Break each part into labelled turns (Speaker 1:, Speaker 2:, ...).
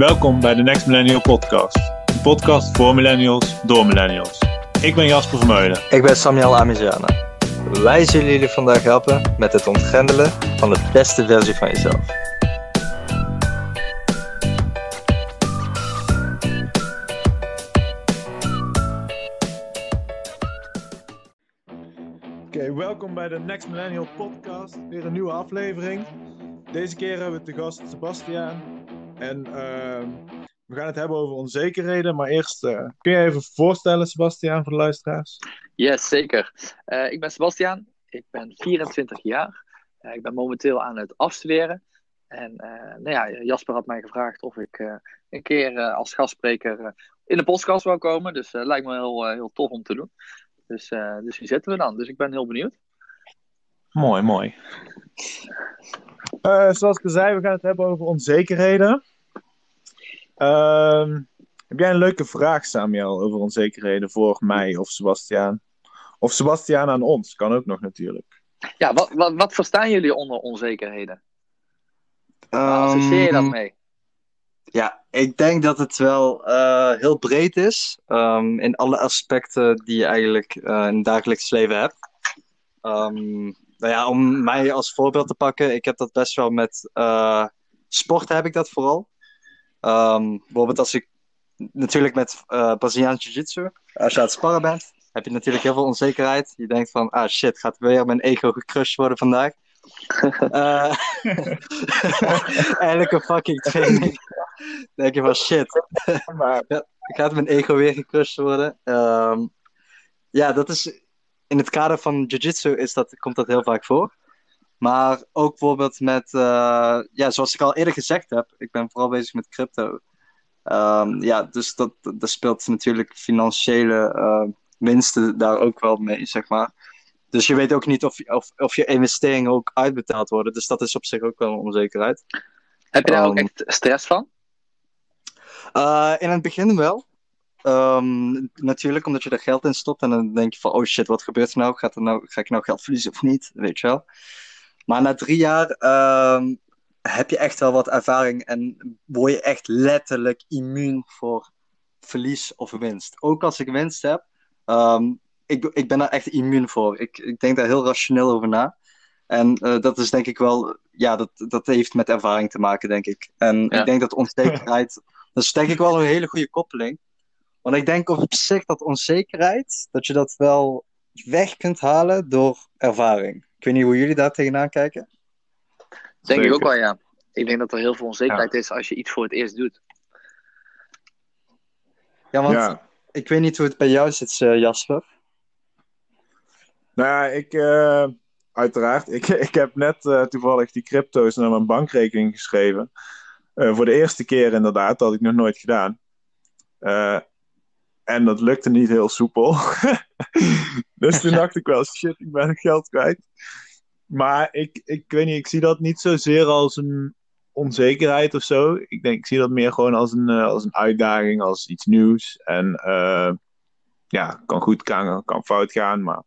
Speaker 1: Welkom bij de Next Millennial Podcast. Een podcast voor millennials, door millennials. Ik ben Jasper Vermeulen.
Speaker 2: Ik ben Samuel Amiziana. Wij zullen jullie vandaag helpen met het ontgrendelen van de beste versie van jezelf.
Speaker 1: Oké, welkom bij de Next Millennial Podcast. Weer een nieuwe aflevering. Deze keer hebben we te gast Sebastiaan. En ehm, we gaan het hebben over onzekerheden. Maar eerst, eh, kun je even voorstellen, Sebastiaan, voor de luisteraars?
Speaker 3: Yes, zeker. Eh, ik ben Sebastiaan. Ik ben 24 jaar. Eh, ik ben momenteel aan het afstuderen. En nou ja, Jasper had mij gevraagd of ik een keer als gastspreker in de podcast wou komen. Dus het lijkt me heel, heel tof om te doen. Dus, dus hier zitten we dan. Dus ik ben heel benieuwd.
Speaker 1: Mooi, mooi. zoals ik al zei, we gaan het hebben over onzekerheden. Ehm, heb jij een leuke vraag, Samuel, over onzekerheden voor mij of Sebastiaan? Of Sebastiaan aan ons, kan ook nog natuurlijk.
Speaker 3: Ja, wat, wat, wat verstaan jullie onder onzekerheden? Waar associeer je dat
Speaker 2: Ehm,
Speaker 3: mee?
Speaker 2: Ja, ik denk dat het wel eh, heel breed is ehm, in alle aspecten die je eigenlijk eh, in het dagelijks leven hebt. Ehm, nou ja, om mij als voorbeeld te pakken, ik heb dat best wel met uh, sport heb ik dat vooral. Um, bijvoorbeeld als ik natuurlijk met uh, Braziliaans Jiu-Jitsu, als je aan het sparren bent, heb je natuurlijk heel veel onzekerheid. Je denkt van, ah shit, gaat weer mijn ego gecrushed worden vandaag? uh, eigenlijk een fucking training. Denk je van, shit, maar gaat mijn ego weer gecrushed worden? Um, ja, dat is, in het kader van Jiu-Jitsu is dat, komt dat heel vaak voor. Maar ook bijvoorbeeld met, uh, ja, zoals ik al eerder gezegd heb, ik ben vooral bezig met crypto. Um, ja, dus dat, dat speelt natuurlijk financiële uh, winsten daar ook wel mee, zeg maar. Dus je weet ook niet of, of, of je investeringen ook uitbetaald worden. Dus dat is op zich ook wel een onzekerheid.
Speaker 3: Heb je daar um, ook echt stress van?
Speaker 2: Uh, in het begin wel. Um, natuurlijk, omdat je er geld in stopt en dan denk je van, oh shit, wat gebeurt er nou? Gaat er nou ga ik nou geld verliezen of niet? Weet je wel. Maar na drie jaar um, heb je echt wel wat ervaring en word je echt letterlijk immuun voor verlies of winst. Ook als ik winst heb, um, ik, ik ben daar echt immuun voor. Ik, ik denk daar heel rationeel over na. En uh, dat is denk ik wel, ja, dat, dat heeft met ervaring te maken, denk ik. En ja. ik denk dat onzekerheid, dat is denk ik wel een hele goede koppeling. Want ik denk op zich dat onzekerheid, dat je dat wel weg kunt halen door ervaring. Ik weet niet hoe jullie daar tegenaan kijken.
Speaker 3: Denk Zeker. ik ook wel, ja. Ik denk dat er heel veel onzekerheid ja. is als je iets voor het eerst doet.
Speaker 2: Ja, want ja. ik weet niet hoe het bij jou zit, uh, Jasper.
Speaker 1: Nou ja, ik, uh, uiteraard. Ik, ik heb net uh, toevallig die crypto's naar mijn bankrekening geschreven. voor de eerste keer inderdaad, dat had ik nog nooit gedaan. En dat lukte niet heel soepel. dus toen dacht ik wel, shit, ik ben geld kwijt. Maar ik, ik weet niet, ik zie dat niet zozeer als een onzekerheid of zo. Ik denk, ik zie dat meer gewoon als een, uh, als een uitdaging, als iets nieuws. En uh, ja, kan goed, kan, kan fout gaan, maar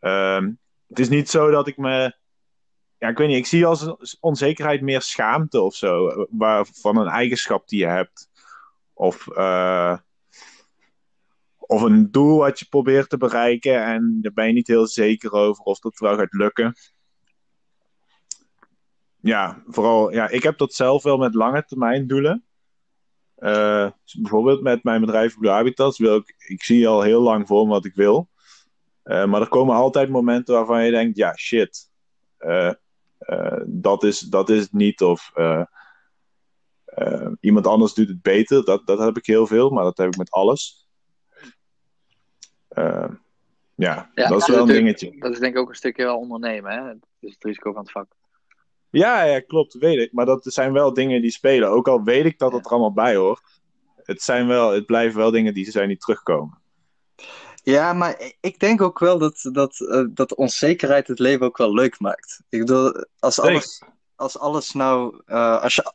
Speaker 1: uh, het is niet zo dat ik me... Ja, ik weet niet, ik zie als onzekerheid meer schaamte of zo. Waar, van een eigenschap die je hebt. Of of een doel wat je probeert te bereiken en daar ben je niet heel zeker over of dat wel gaat lukken. Ja, vooral, ja, ik heb dat zelf wel met lange termijn doelen. Dus bijvoorbeeld met mijn bedrijf Blue Habitats wil ik, ik zie al heel lang voor wat ik wil. Uh, maar er komen altijd momenten waarvan je denkt, ja, shit, uh, dat, is, dat is het niet. Of iemand anders doet het beter. Dat, dat heb ik heel veel, maar dat heb ik met alles. Uh, ja, ja, dat is wel een dingetje.
Speaker 3: Dat is denk ik ook een stukje wel ondernemen, hè? Dat is het risico van het vak.
Speaker 1: Ja, ja, klopt, weet ik. Maar dat zijn wel dingen die spelen. Ook al weet ik dat het er allemaal bij hoort. Het, zijn wel, het blijven wel dingen die zijn niet terugkomen.
Speaker 2: Ja, maar ik denk ook wel dat, dat, uh, dat onzekerheid het leven ook wel leuk maakt. Ik bedoel, als alles, als alles nou... Uh, als je,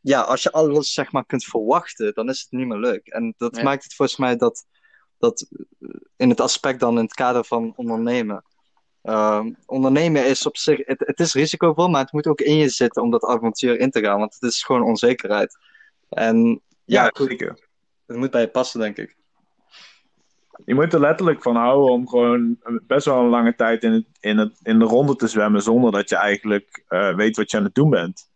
Speaker 2: ja, als je alles zeg maar kunt verwachten, dan is het niet meer leuk. En dat
Speaker 3: Ja.
Speaker 2: maakt het volgens mij dat dat in het aspect dan in het kader van ondernemen. Ehm, ondernemen is op zich, het, het is risicovol, maar het moet ook in je zitten om dat avontuur in te gaan, want het is gewoon onzekerheid. En ja,
Speaker 1: zeker.
Speaker 2: het moet bij je passen, denk ik.
Speaker 1: Je moet er letterlijk van houden om gewoon best wel een lange tijd in, het, in, het, in de ronde te zwemmen zonder dat je eigenlijk eh, weet wat je aan het doen bent.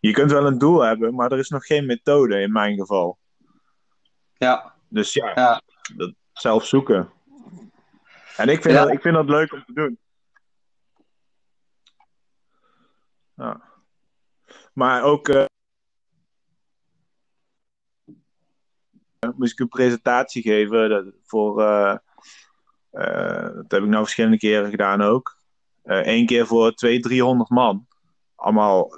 Speaker 1: Je kunt wel een doel hebben, maar er is nog geen methode in mijn geval.
Speaker 2: Ja,
Speaker 1: Dus ja,
Speaker 2: Ja.
Speaker 1: Dat, zelf zoeken. En ik vind,
Speaker 2: Ja.
Speaker 1: dat, ik vind dat leuk om te doen. Ja. Maar ook eh, moest ik een presentatie geven dat, voor. eh, eh, dat heb ik nou verschillende keren gedaan ook. Eén keer voor 200, 300 man. Allemaal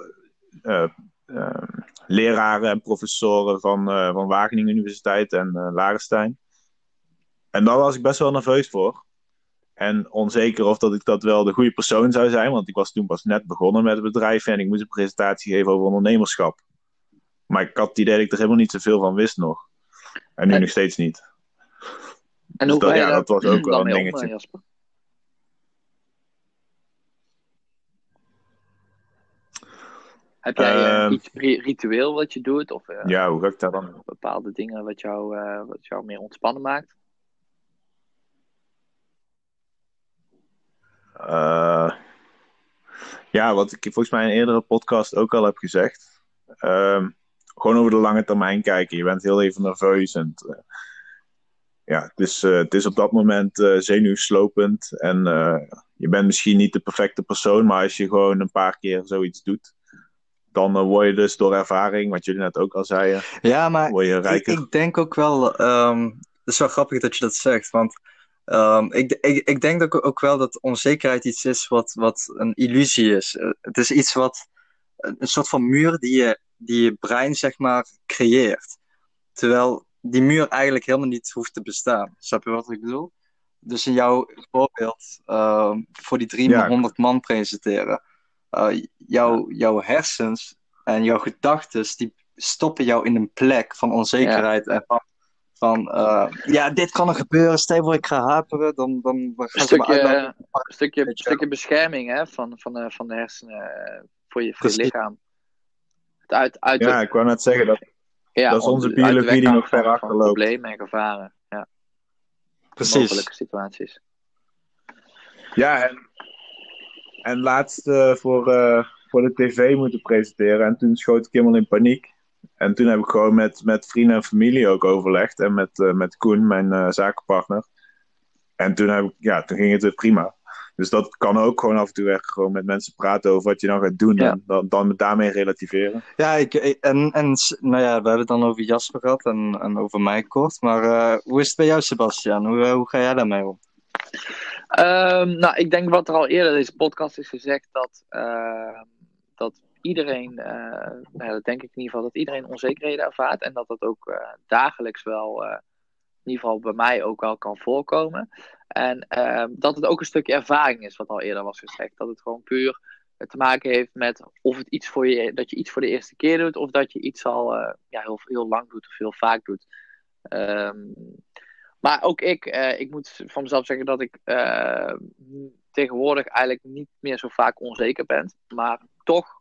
Speaker 1: leraren en professoren van, van Wageningen Universiteit en eh Larenstein. En daar was ik best wel nerveus voor. En onzeker of dat ik dat wel de goede persoon zou zijn, want ik was toen pas net begonnen met het bedrijf en ik moest een presentatie geven over ondernemerschap. Maar ik had het idee dat ik er helemaal niet zoveel van wist nog. En nu
Speaker 3: En-
Speaker 1: nog steeds niet.
Speaker 3: En
Speaker 1: Dus
Speaker 3: hoe
Speaker 1: dat- ja, dat was ook wel een
Speaker 3: om,
Speaker 1: dingetje.
Speaker 3: eh, Jasper? Heb jij eh,
Speaker 1: Ehm.
Speaker 3: iets ri- ritueel wat je doet? Of eh,
Speaker 1: Ja, hoe ga ik daar dan?
Speaker 3: bepaalde dingen wat jou, wat jou meer ontspannen maakt?
Speaker 1: Eh, ja, wat ik volgens mij in een eerdere podcast ook al heb gezegd. Ehm, gewoon over de lange termijn kijken. Je bent heel even nerveus. En, eh, ja, het is, eh, het is op dat moment zenuwslopend. En je bent misschien niet de perfecte persoon. Maar als je gewoon een paar keer zoiets doet. Dan word je dus door ervaring, wat jullie net ook al zeiden,
Speaker 2: ja maar
Speaker 1: word je
Speaker 2: ik,
Speaker 1: rijker.
Speaker 2: ik denk ook wel, ehm, het is wel grappig dat je dat zegt, want ehm, ik, ik, ik denk ook, ook wel dat onzekerheid iets is wat, wat een illusie is. Eh, Het is iets wat, een een soort van muur die je, die je brein, zeg maar, creëert. Terwijl die muur eigenlijk helemaal niet hoeft te bestaan. Snap je wat ik bedoel? Dus in jouw voorbeeld, ehm, voor die 300 man presenteren, eh, jouw, jouw hersens en jouw gedachten, die stoppen jou in een plek van onzekerheid en van, eh, ja, dit kan er gebeuren, stel je voor ik ga haperen, dan, dan, dan
Speaker 3: Een stukje, een stukje, bescherming hè, van, van, de, van de hersenen eh, voor je, voor je
Speaker 2: Precies.
Speaker 3: lichaam. Het uit, uit
Speaker 1: Ja, ik wou net zeggen dat.
Speaker 3: ja,
Speaker 1: dat is onze biologie die nog ver achterloopt.
Speaker 3: Problemen en gevaren. Ja,
Speaker 2: Precies.
Speaker 3: mogelijke situaties.
Speaker 1: Ja, en, en laatst eh, voor, eh, voor de tv moeten presenteren. En toen schoot ik helemaal in paniek. En toen heb ik gewoon met, met vrienden en familie ook overlegd. En met, eh, met Koen, mijn eh, zakenpartner. En toen, heb ik, ja, toen ging het weer prima. Dus dat kan ook gewoon af en toe echt gewoon met mensen praten over wat je nou gaat doen.
Speaker 3: Ja.
Speaker 1: En dan, dan daarmee relativeren.
Speaker 2: Ja, ik, ik- en, en nou ja, we hebben het dan over Jasper gehad en, en over mij kort. Maar eh, hoe is het bij jou, Sebastian? Hoe, eh, hoe ga jij daarmee om?
Speaker 3: Ehm, nou, ik denk wat er al eerder in deze podcast is gezegd, dat, ehm, dat iedereen, eh, nou dat denk ik in ieder geval, dat iedereen onzekerheden ervaart en dat dat ook eh, dagelijks wel, eh, in ieder geval bij mij ook wel kan voorkomen. En ehm, dat het ook een stukje ervaring is, wat al eerder was gezegd. Dat het gewoon puur te maken heeft met of het iets voor je, dat je iets voor de eerste keer doet, of dat je iets al ja, heel, heel lang doet of heel vaak doet. Ehm, maar ook ik, ik moet van mezelf zeggen dat ik tegenwoordig eigenlijk niet meer zo vaak onzeker ben. Maar toch,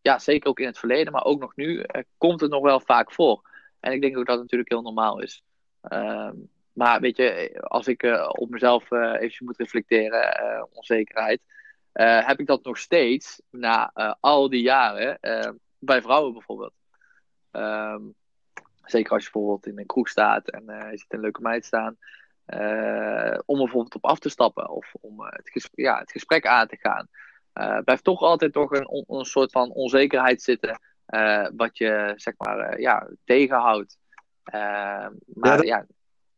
Speaker 3: ja, zeker ook in het verleden, maar ook nog nu, eh, komt het nog wel vaak voor. En ik denk ook dat natuurlijk heel normaal is. Ehm, maar weet je, als ik eh, op mezelf eh eventjes moet reflecteren, eh, onzekerheid, eh, heb ik dat nog steeds na eh, al die jaren eh, bij vrouwen bijvoorbeeld. Ehm, zeker als je bijvoorbeeld in een kroeg staat en eh, je ziet een leuke meid staan. eh, om er bijvoorbeeld op af te stappen of om eh, het, ja, het gesprek aan te gaan. Eh blijft toch altijd toch een, een soort van onzekerheid zitten. eh, wat je zeg maar eh, ja, tegenhoudt. Maar
Speaker 2: dat-
Speaker 3: ja,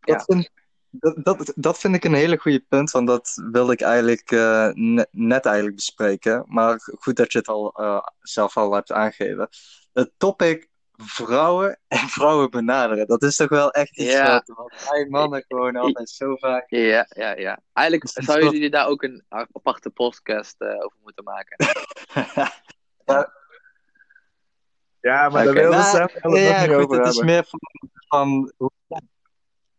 Speaker 2: Dat, vind, dat, dat, dat vind ik een hele goede punt, want dat wilde ik eigenlijk net, net eigenlijk bespreken. Maar goed dat je het al zelf al hebt aangegeven. Het topic vrouwen en vrouwen benaderen, dat is toch wel echt iets
Speaker 3: Ja.
Speaker 2: wat, wij mannen gewoon altijd zo vaak...
Speaker 3: ja, ja, ja. Eigenlijk zouden
Speaker 2: toch-
Speaker 3: jullie daar ook een aparte podcast eh, over moeten maken.
Speaker 1: Ja, maar daar
Speaker 3: Oké.
Speaker 1: wilden
Speaker 2: Nou,
Speaker 1: ze nog
Speaker 2: ja,
Speaker 1: niet
Speaker 2: goed,
Speaker 1: over
Speaker 2: het is meer van... van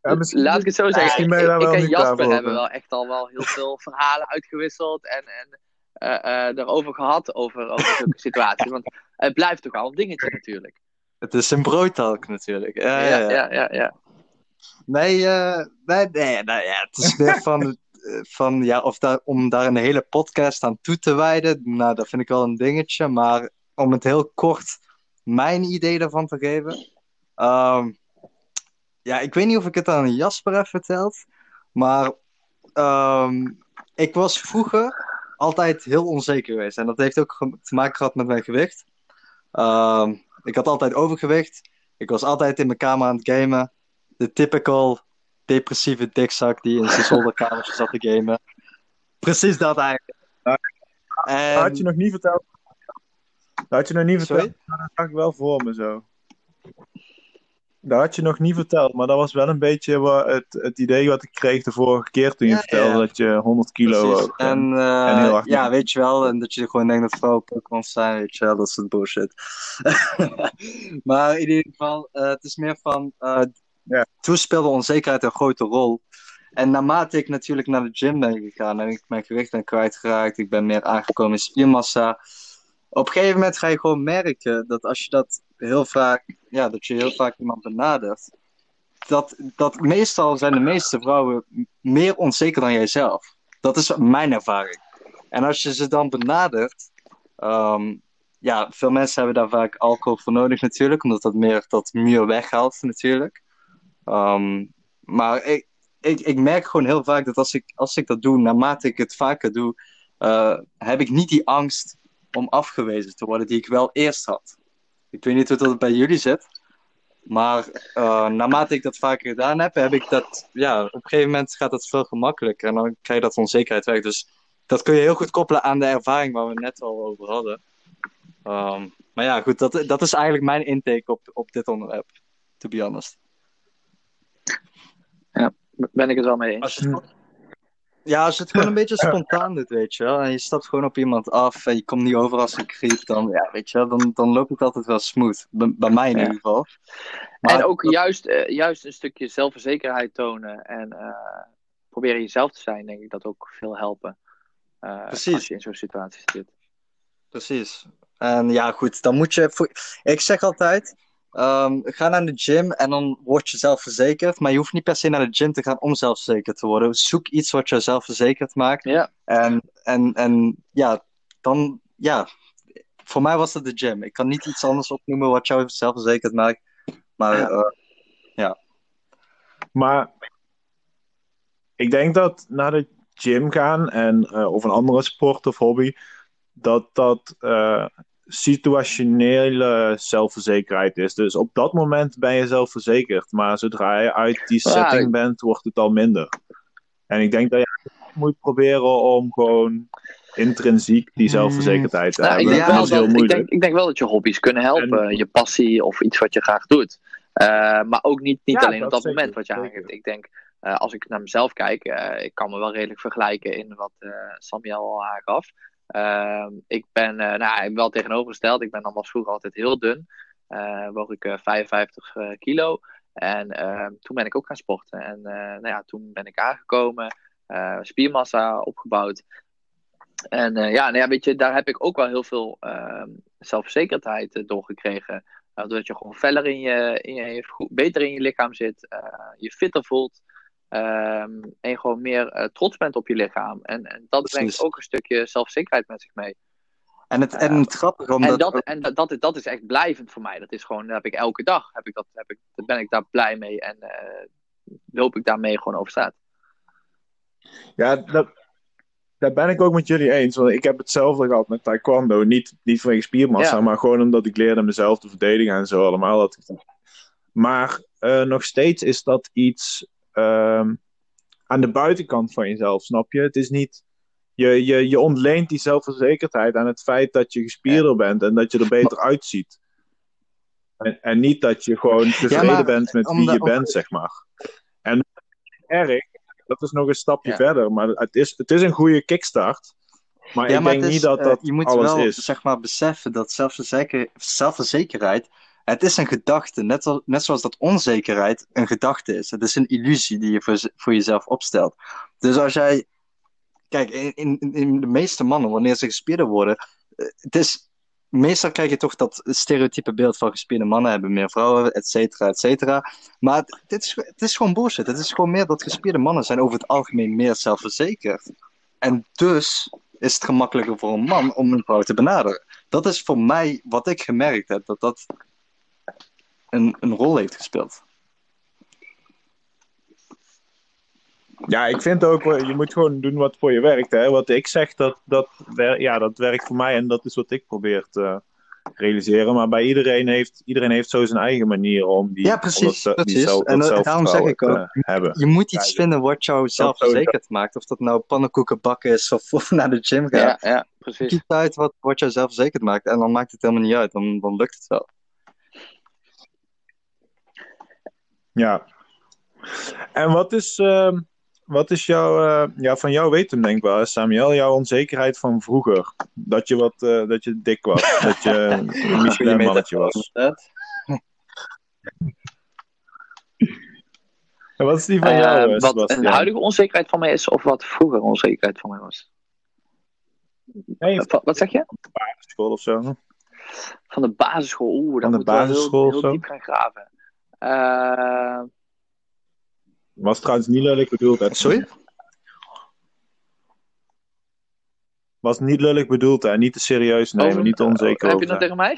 Speaker 1: Ja, misschien-
Speaker 3: Laat ik het zo zeggen. Ik,
Speaker 1: daar
Speaker 3: en Jasper hebben wel echt al wel heel veel verhalen uitgewisseld en, en eh, eh, erover gehad over, over zulke situaties. Want het blijft toch al een dingetje natuurlijk.
Speaker 2: Het is een broodtalk natuurlijk. Ja,
Speaker 3: Ja,
Speaker 2: ja, ja.
Speaker 3: ja, ja. ja.
Speaker 2: Nee, eh, nee, nee, nou ja, het is meer van, eh, van ja, of daar, om daar een hele podcast aan toe te wijden, nou, dat vind ik wel een dingetje. Maar om het heel kort mijn idee daarvan te geven. ehm, ja, ik weet niet of ik het aan Jasper heb verteld, maar ehm, ik was vroeger altijd heel onzeker geweest. En dat heeft ook te maken gehad met mijn gewicht. Ehm, ik had altijd overgewicht. Ik was altijd in mijn kamer aan het gamen. De typical depressieve dikzak die in zijn zolderkamertje zat te gamen. Precies dat eigenlijk. En...
Speaker 1: Dat had je nog niet verteld. Dat had je nog niet verteld.
Speaker 2: Sorry?
Speaker 1: Dat zag ik wel voor me zo. Dat had je nog niet verteld, maar dat was wel een beetje wat het, het idee wat ik kreeg de vorige keer toen je
Speaker 2: Ja,
Speaker 1: vertelde
Speaker 2: ja.
Speaker 1: dat je 100 kilo woog.
Speaker 2: En, eh,
Speaker 1: en heel hard
Speaker 2: ja, weet je wel. En dat je gewoon denkt dat vrouwen Pokémon zijn, weet je wel. Dat soort bullshit. maar in ieder geval, eh, het is meer van... eh,
Speaker 1: Ja.
Speaker 2: Toen speelde onzekerheid een grote rol. En naarmate ik natuurlijk naar de gym ben gegaan en ik mijn gewicht ben kwijtgeraakt, ik ben meer aangekomen in spiermassa. Op een gegeven moment ga je gewoon merken dat als je dat heel vaak, ja, dat je heel vaak iemand benadert, dat, dat meestal zijn de meeste vrouwen meer onzeker dan jijzelf. Dat is mijn ervaring. En als je ze dan benadert, ehm, ja, veel mensen hebben daar vaak alcohol voor nodig natuurlijk, omdat dat meer dat muur weghaalt natuurlijk. Ehm, maar ik, ik, ik merk gewoon heel vaak dat als ik, als ik dat doe, naarmate ik het vaker doe, eh, heb ik niet die angst om afgewezen te worden die ik wel eerst had. Ik weet niet hoe dat bij jullie zit, maar eh, naarmate ik dat vaker gedaan heb, heb ik dat, ja, op een gegeven moment gaat dat veel gemakkelijker en dan krijg je dat onzekerheid weg. Dus dat kun je heel goed koppelen aan de ervaring waar we net al over hadden. Ehm, maar ja, goed, dat, dat is eigenlijk mijn intake op, op dit onderwerp, to be honest.
Speaker 3: Ben ik het wel mee eens.
Speaker 2: Als je ja, als het gewoon een beetje spontaan doet, weet je wel. En je stapt gewoon op iemand af en je komt niet over als een creep, dan, ja, weet je wel, dan, dan loopt het altijd wel smooth. Bij, bij mij in ieder geval. Maar
Speaker 3: en ook
Speaker 2: dat-
Speaker 3: juist, eh, juist een stukje zelfverzekerheid tonen en eh, proberen jezelf te zijn, denk ik dat ook veel helpen. Eh,
Speaker 2: Precies.
Speaker 3: Als je in zo'n situatie zit.
Speaker 2: Precies. En ja, goed, dan moet je. Voor... Ik zeg altijd: ehm, ga naar de gym en dan word je zelfverzekerd. Maar je hoeft niet per se naar de gym te gaan om zelfverzekerd te worden. Zoek iets wat je zelfverzekerd maakt.
Speaker 3: Ja,
Speaker 2: En, en, en ja, dan. Ja, voor mij was het de gym. Ik kan niet iets anders opnoemen wat jou zelfverzekerd maakt. Maar
Speaker 3: Ja.
Speaker 2: eh,
Speaker 1: Maar ik denk dat naar de gym gaan en, eh, of een andere sport of hobby, dat dat eh, situationele zelfverzekerheid is. Dus op dat moment ben je zelfverzekerd, maar zodra je uit die setting
Speaker 3: ik-
Speaker 1: bent, wordt het al minder. En ik denk dat je moet proberen om gewoon intrinsiek die zelfverzekerdheid te
Speaker 3: nou, ik,
Speaker 1: hebben.
Speaker 3: denk
Speaker 2: Ja,
Speaker 3: wel
Speaker 1: dat is heel
Speaker 3: dat, ik,
Speaker 1: moeilijk.
Speaker 3: denk, ik denk wel dat je hobby's kunnen helpen. Je passie of iets wat je graag doet. Eh, maar ook niet, niet
Speaker 1: Ja,
Speaker 3: alleen op
Speaker 1: dat
Speaker 3: dat
Speaker 1: zeker,
Speaker 3: moment wat je aangeeft. Ik denk, eh, als ik naar mezelf kijk, eh, ik kan me wel redelijk vergelijken in wat Samuel al aangaf. Ehm, ik ben uh, nou, wel tegenovergesteld. Ik ben dan was vroeger altijd heel dun. Uh, woog ik uh, 55 kilo. En ehm, toen ben ik ook gaan sporten. En eh, nou ja, toen ben ik aangekomen. eh, spiermassa opgebouwd. En ja, nou ja, weet je, daar heb ik ook wel heel veel uh, zelfverzekerdheid door gekregen. Doordat je gewoon feller in je, in je beter in je lichaam zit, je fitter voelt. Um, en je gewoon meer trots bent op je lichaam. En, en dat Precies. brengt ook een stukje zelfzekerheid met zich mee.
Speaker 2: En het, en het grappige
Speaker 3: omdat... En, dat, en dat, dat, dat, is echt blijvend voor mij. Dat is gewoon, dat heb ik elke dag. Heb ik dat, heb ik, dan ben ik daar blij mee. En loop ik daarmee gewoon over straat.
Speaker 1: Ja, dat, daar ben ik ook met jullie eens. Want ik heb hetzelfde gehad met taekwondo. Niet, niet vanwege spiermassa, ja. maar gewoon omdat ik leerde mezelf te verdedigen en zo allemaal. Dat ik... Maar uh, nog steeds is dat iets uh, aan de buitenkant van jezelf, snap je? Het is niet... Je, je, je ontleent die zelfverzekerdheid aan het feit dat je gespierder ja. bent en dat je er beter maar... uitziet. En, en, niet dat je gewoon tevreden ja, maar, bent met wie je bent, zeg maar. En erg, dat is nog een stapje ja. verder. Maar het is, het is een goede kickstart. Maar
Speaker 2: ja,
Speaker 1: ik
Speaker 2: maar
Speaker 1: denk
Speaker 2: is,
Speaker 1: niet dat dat
Speaker 2: uh, je moet
Speaker 1: alles
Speaker 2: wel,
Speaker 1: is.
Speaker 2: zeg maar, beseffen dat zelfverzeker, zelfverzekerheid... Het is een gedachte, net, als, net zoals dat onzekerheid een gedachte is. Het is een illusie die je voor, voor jezelf opstelt. Dus als jij... Kijk, in, in, de meeste mannen, wanneer ze gespierder worden... Het is meestal krijg je toch dat stereotype beeld van gespierde mannen hebben meer vrouwen, et cetera, et cetera. Maar dit is, het is gewoon bullshit. Het is gewoon meer dat gespierde mannen zijn over het algemeen meer zelfverzekerd. En dus is het gemakkelijker voor een man om een vrouw te benaderen. Dat is voor mij wat ik gemerkt heb, dat dat een, een rol heeft gespeeld.
Speaker 1: Ja, ik vind ook, wel, je moet gewoon doen wat voor je werkt. Hè? Wat ik zeg, dat, dat, wer- ja, dat werkt voor mij en dat is wat ik probeer te realiseren. Maar bij iedereen heeft, iedereen heeft zo zijn eigen manier om die,
Speaker 2: Ja, precies,
Speaker 1: om dat, die zelf-
Speaker 2: En,
Speaker 1: dat
Speaker 2: eh, daarom zeg ik ook,
Speaker 1: hebben.
Speaker 2: Je moet iets
Speaker 1: Ja,
Speaker 2: vinden wat jou zelfverzekerd maakt. Of dat nou pannenkoeken bakken is of, of naar de gym gaan.
Speaker 3: Ja, ja, precies.
Speaker 2: Kies uit wat, wat jou zelfverzekerd maakt. En dan maakt het helemaal niet uit. Dan, dan lukt het wel.
Speaker 1: Ja. En wat is, ehm, wat is jouw, eh, ja, van jou weten hem denk ik wel, Samuel, jouw onzekerheid van vroeger? Dat je wat, eh, dat je dik was, dat je een mannetje was. En wat is die van jou,
Speaker 3: Eh,
Speaker 1: eh,
Speaker 3: wat
Speaker 1: Sebastian?
Speaker 3: een huidige onzekerheid van mij is, of wat vroeger onzekerheid van mij was.
Speaker 1: Nee,
Speaker 3: wat- wat zeg je?
Speaker 1: school of zo.
Speaker 3: Van de basisschool. Oeh,
Speaker 1: Van
Speaker 3: dan
Speaker 1: de
Speaker 3: moet wel heel,
Speaker 1: basisschool
Speaker 3: heel diep gaan graven. Eh,
Speaker 1: Was trouwens niet lullig bedoeld. Hè?
Speaker 2: Sorry?
Speaker 1: Was niet lullig bedoeld, hè? Niet te serieus nemen,
Speaker 3: over-
Speaker 1: niet te onzeker
Speaker 3: Heb
Speaker 1: over
Speaker 3: je dat tegen mij?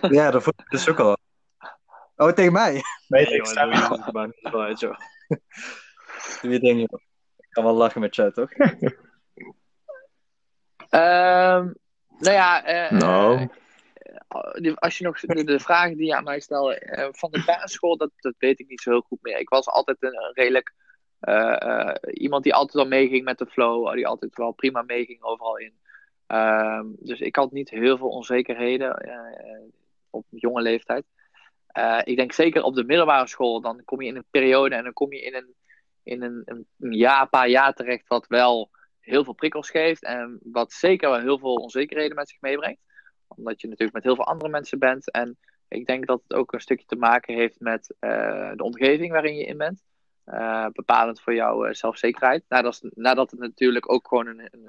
Speaker 2: Ja, dat vond ik dus ook al. Oh, tegen mij?
Speaker 1: Nee,
Speaker 2: Nee,
Speaker 1: ik sta
Speaker 2: niet uit, joh. Je. Ik kan wel lachen met jou, toch?
Speaker 3: Ehm, nou ja, eh,
Speaker 1: Nou.
Speaker 3: Eh, als je nog de, vragen die je aan mij stelde eh, van de basisschool, dat, dat weet ik niet zo heel goed meer. Ik was altijd een, redelijk eh, iemand die altijd wel meeging met de flow, die altijd wel prima meeging overal in. Ehm, dus ik had niet heel veel onzekerheden op jonge leeftijd. Ik denk zeker op de middelbare school, dan kom je in een periode en dan kom je in een, in een, een jaar, paar jaar terecht wat wel heel veel prikkels geeft en wat zeker wel heel veel onzekerheden met zich meebrengt. Omdat je natuurlijk met heel veel andere mensen bent. En ik denk dat het ook een stukje te maken heeft met eh, de omgeving waarin je in bent. Eh, bepalend voor jouw eh, zelfzekerheid. Nadat, nadat het natuurlijk ook gewoon een, een,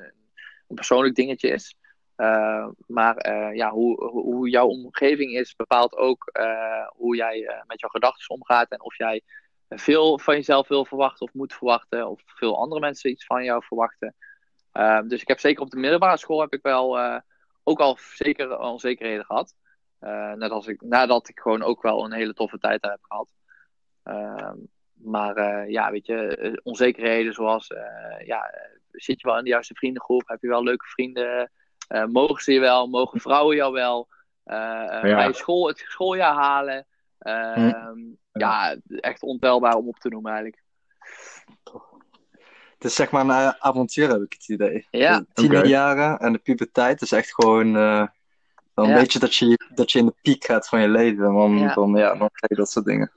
Speaker 3: een persoonlijk dingetje is. Maar ja, hoe, hoe jouw omgeving is, bepaalt ook hoe jij met jouw gedachten omgaat. En of jij veel van jezelf wil verwachten of moet verwachten. Of veel andere mensen iets van jou verwachten. Ehm, dus ik heb zeker op de middelbare school heb ik wel ook al zeker onzekerheden gehad. Uh, net als ik, nadat ik gewoon ook wel een hele toffe tijd daar heb gehad. Uh, maar uh, ja, weet je, onzekerheden zoals, uh, ja, zit je wel in de juiste vriendengroep? Heb je wel leuke vrienden? Uh, mogen ze je wel? Mogen vrouwen jou wel? Ja. Ga je school, het schooljaar halen? Hm. Ja. ja, echt ontelbaar om op te noemen eigenlijk.
Speaker 2: Het is zeg maar een avontuur, heb ik het idee.
Speaker 3: Ja.
Speaker 2: De tienerjaren okay. en de puberteit is echt gewoon uh, een ja. beetje dat je, dat je in de piek gaat van je leven. Dan, ja. Dan, ja, dan krijg je dat soort dingen.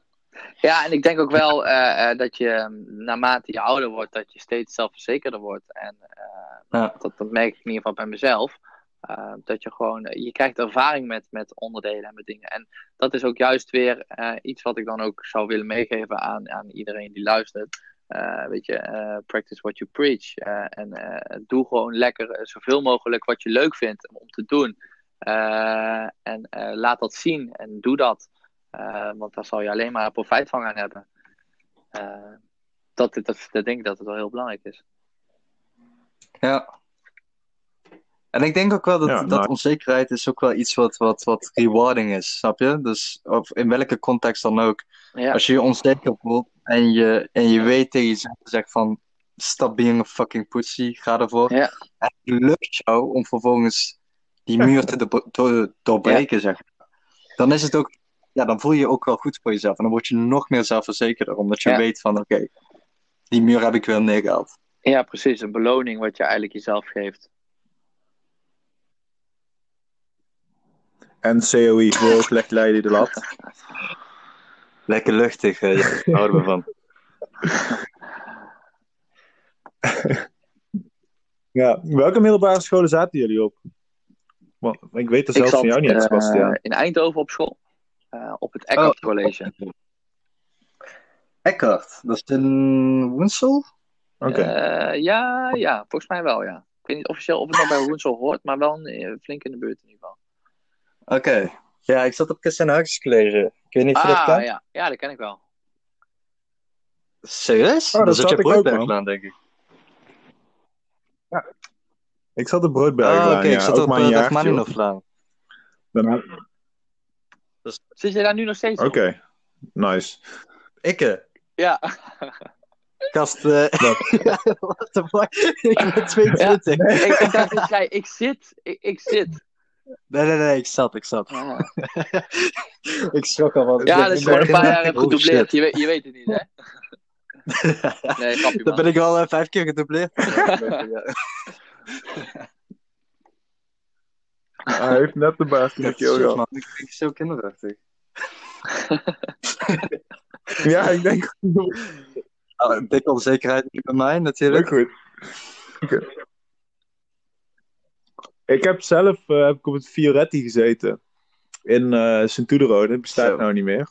Speaker 3: Ja, en ik denk ook wel uh, uh, dat je naarmate je ouder wordt, dat je steeds zelfverzekerder wordt. En uh, ja. dat, dat, merk ik in ieder geval bij mezelf. dat je gewoon, je krijgt ervaring met, met onderdelen en met dingen. En dat is ook juist weer iets wat ik dan ook zou willen meegeven aan, aan iedereen die luistert. Weet je, practice what you preach. en doe gewoon lekker zoveel mogelijk wat je leuk vindt om te doen. en laat dat zien en doe dat. Want daar zal je alleen maar profijt van gaan hebben. Dat, dat, dat denk ik dat het wel heel belangrijk is.
Speaker 2: Ja. En ik denk ook wel dat, ja, nou... dat onzekerheid is ook wel iets wat, wat, wat rewarding is, snap je? Dus of in welke context dan ook. Ja. Als je je onzeker voelt en je, en je weet tegen jezelf zegt van stop being a fucking pussy, ga ervoor.
Speaker 3: Ja.
Speaker 2: En het lukt jou om vervolgens die muur te do do doorbreken, zeg maar. Dan is het ook ja, dan voel je je ook wel goed voor jezelf. En dan word je nog meer zelfverzekerder, omdat je ja. weet van, oké, okay, die muur heb ik wel neergehaald.
Speaker 3: Ja, precies. Een beloning wat je eigenlijk jezelf geeft.
Speaker 1: En COI, hoe hoog legt Leiden de lat?
Speaker 2: Lekker luchtig, ja, daar houden we van.
Speaker 1: ja, welke middelbare scholen zaten jullie op? Want ik weet er zelfs van jou niet,
Speaker 3: uh,
Speaker 1: Sebastian.
Speaker 3: In Eindhoven op school. Uh, op het Eckhart oh. College.
Speaker 2: Eckhart, dat is in Woensel?
Speaker 1: Oké.
Speaker 3: Okay. Uh, ja, ja, volgens mij wel, ja. Ik weet niet officieel of het nog bij Woensel hoort, maar wel een, flink in de buurt in ieder geval.
Speaker 2: Oké. Ja, ik zat op Kiss en Huis College. Ik weet niet of je dat
Speaker 3: Ah,
Speaker 2: kent.
Speaker 3: ja. ja, dat ken ik wel.
Speaker 2: Serieus?
Speaker 1: Oh, dat zat
Speaker 2: je
Speaker 1: ik ook,
Speaker 2: Broodberg
Speaker 1: man.
Speaker 2: aan, denk ik.
Speaker 1: Ik zat op Broodberg
Speaker 2: Ah, oké.
Speaker 1: ja.
Speaker 2: ik zat
Speaker 1: ook
Speaker 2: op
Speaker 1: maar
Speaker 2: uh, de
Speaker 1: hoor.
Speaker 2: Rachmaninov-laan.
Speaker 1: Daarna-
Speaker 3: Zit je daar nu nog steeds
Speaker 1: Oké,
Speaker 3: op?
Speaker 1: nice.
Speaker 2: Ik, eh,
Speaker 3: Ja.
Speaker 2: gast, eh, what the fuck? ik ben 22.
Speaker 3: ik, ik dacht dat zei, ik zit. Ik, ik zit.
Speaker 2: Nee, nee, nee, ik zat, ik zat.
Speaker 3: Ja,
Speaker 2: ik schrok al van.
Speaker 3: ja dat is gewoon een paar jaar heb
Speaker 2: Oh,
Speaker 3: gedoubleerd.
Speaker 2: shit.
Speaker 3: Je weet, je weet het niet, hè? Nee, grapje,
Speaker 2: Dan
Speaker 3: man.
Speaker 2: ben ik al eh, vijf keer gedoubleerd. Ja.
Speaker 1: Hij heeft net de baas in de keel
Speaker 2: Shit,
Speaker 1: gehad.
Speaker 2: man, ik ben zo kinderachtig.
Speaker 1: Ja, ik denk
Speaker 2: Ah, dikke onzekerheid bij mij, natuurlijk.
Speaker 1: goed. Oké. Ik heb zelf eh, heb ik op het Fioretti gezeten. In eh Sint-Oederode. Dat bestaat
Speaker 2: Zo.
Speaker 1: nou niet meer.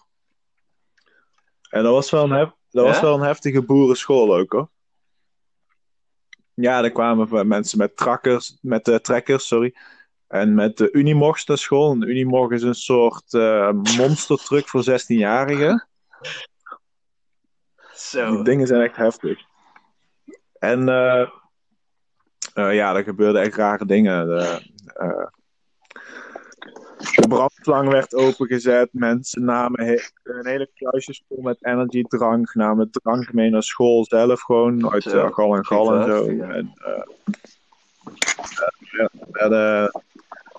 Speaker 1: En dat was wel een, hef- dat
Speaker 2: Ja?
Speaker 1: was wel een heftige boerenschool ook hoor. Ja, daar kwamen mensen met trakkers, met eh, trekkers, sorry. En met de Unimogs naar school. En de Unimog is een soort eh monstertruck voor 16-jarigen.
Speaker 2: Zo.
Speaker 1: Die dingen zijn echt heftig. En eh, ja, er gebeurden echt rare dingen. De, eh, de brandslang werd opengezet. Mensen namen he- een hele kluisjes vol met energiedrank. Namen drank mee naar school zelf gewoon. Uit eh, gal en gal en zo. En,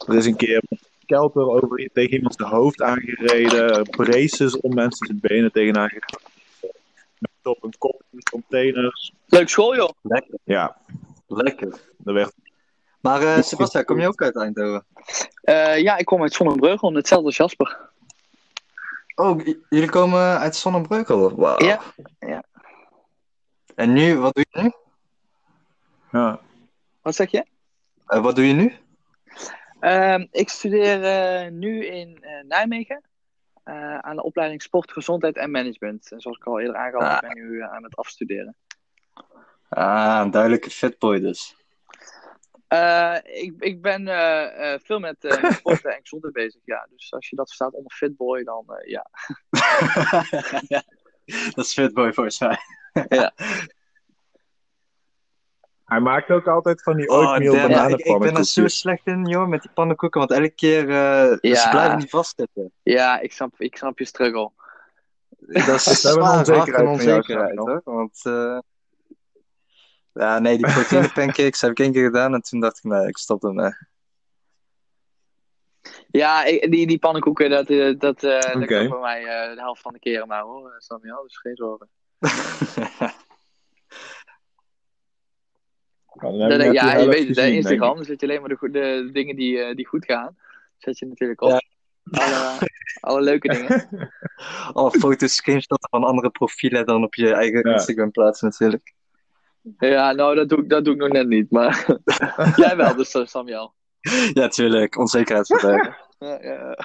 Speaker 1: er is een keer een kelter over tegen iemand zijn hoofd aangereden. Braces om mensen zijn benen tegenaan gegaan. Met op een kop in containers.
Speaker 3: Leuk school, joh.
Speaker 2: Lekker.
Speaker 1: Ja,
Speaker 2: Lekker.
Speaker 1: er werd
Speaker 2: Maar eh Sebastian, kom je ook uit Eindhoven?
Speaker 3: Eh, ja, ik kom uit Zonnebreugel, hetzelfde als Jasper.
Speaker 2: Oh, jullie komen uit Zonnebreugel? Wauw.
Speaker 3: Ja, ja.
Speaker 2: En nu, wat doe je nu?
Speaker 1: ja.
Speaker 3: Wat zeg je?
Speaker 2: Eh, wat doe je nu?
Speaker 3: Ehm, ik studeer eh, nu in eh, Nijmegen eh, aan de opleiding Sport, Gezondheid en Management. En zoals ik al eerder aangaf,
Speaker 2: Ah.
Speaker 3: ik ben nu eh, aan het afstuderen.
Speaker 2: Ah, een duidelijke fitboy dus.
Speaker 3: Eh, ik, ik ben eh, eh, veel met eh, sport en gezondheid bezig, ja. Dus als je dat verstaat onder fitboy, dan eh, ja.
Speaker 2: dat is fitboy volgens mij.
Speaker 1: Hij maakt ook altijd van die
Speaker 2: Oh,
Speaker 1: oatmeal
Speaker 2: damn, ja, ik, ik ben er zo slecht in, joh, met die pannenkoeken. Want elke keer, eh
Speaker 3: Ja.
Speaker 2: ze blijven niet vastzitten.
Speaker 3: Ja, ik snap, ik snap je struggle.
Speaker 2: Dat is
Speaker 1: een onzekerheid jou,
Speaker 2: onzekerheid, hoor. Want, eh, ja, nee, die proteïne pancakes heb ik één keer gedaan. En toen dacht ik, nee, ik stop ermee.
Speaker 3: Ja, ik- die, die pannenkoeken, dat, eh, dat, eh dat bij mij eh, de helft van de keren maar hoor, Samuel. Dus geen zorgen.
Speaker 1: Ja, net
Speaker 3: ja, je weet het,
Speaker 1: gezien,
Speaker 3: Instagram, dan zet je alleen maar de, de dingen die, eh, die goed gaan. Zet je natuurlijk op.
Speaker 2: Ja.
Speaker 3: Alle, alle leuke dingen.
Speaker 2: Alle foto's, screenshots van andere profielen dan op je eigen
Speaker 1: Ja.
Speaker 2: Instagram plaatsen natuurlijk.
Speaker 3: Ja, nou, dat doe, ik- dat doe ik nog net niet. Maar jij wel, dus eh, Samuel.
Speaker 2: Ja, tuurlijk. Onzekerheid verbergen.
Speaker 3: Ja, ja.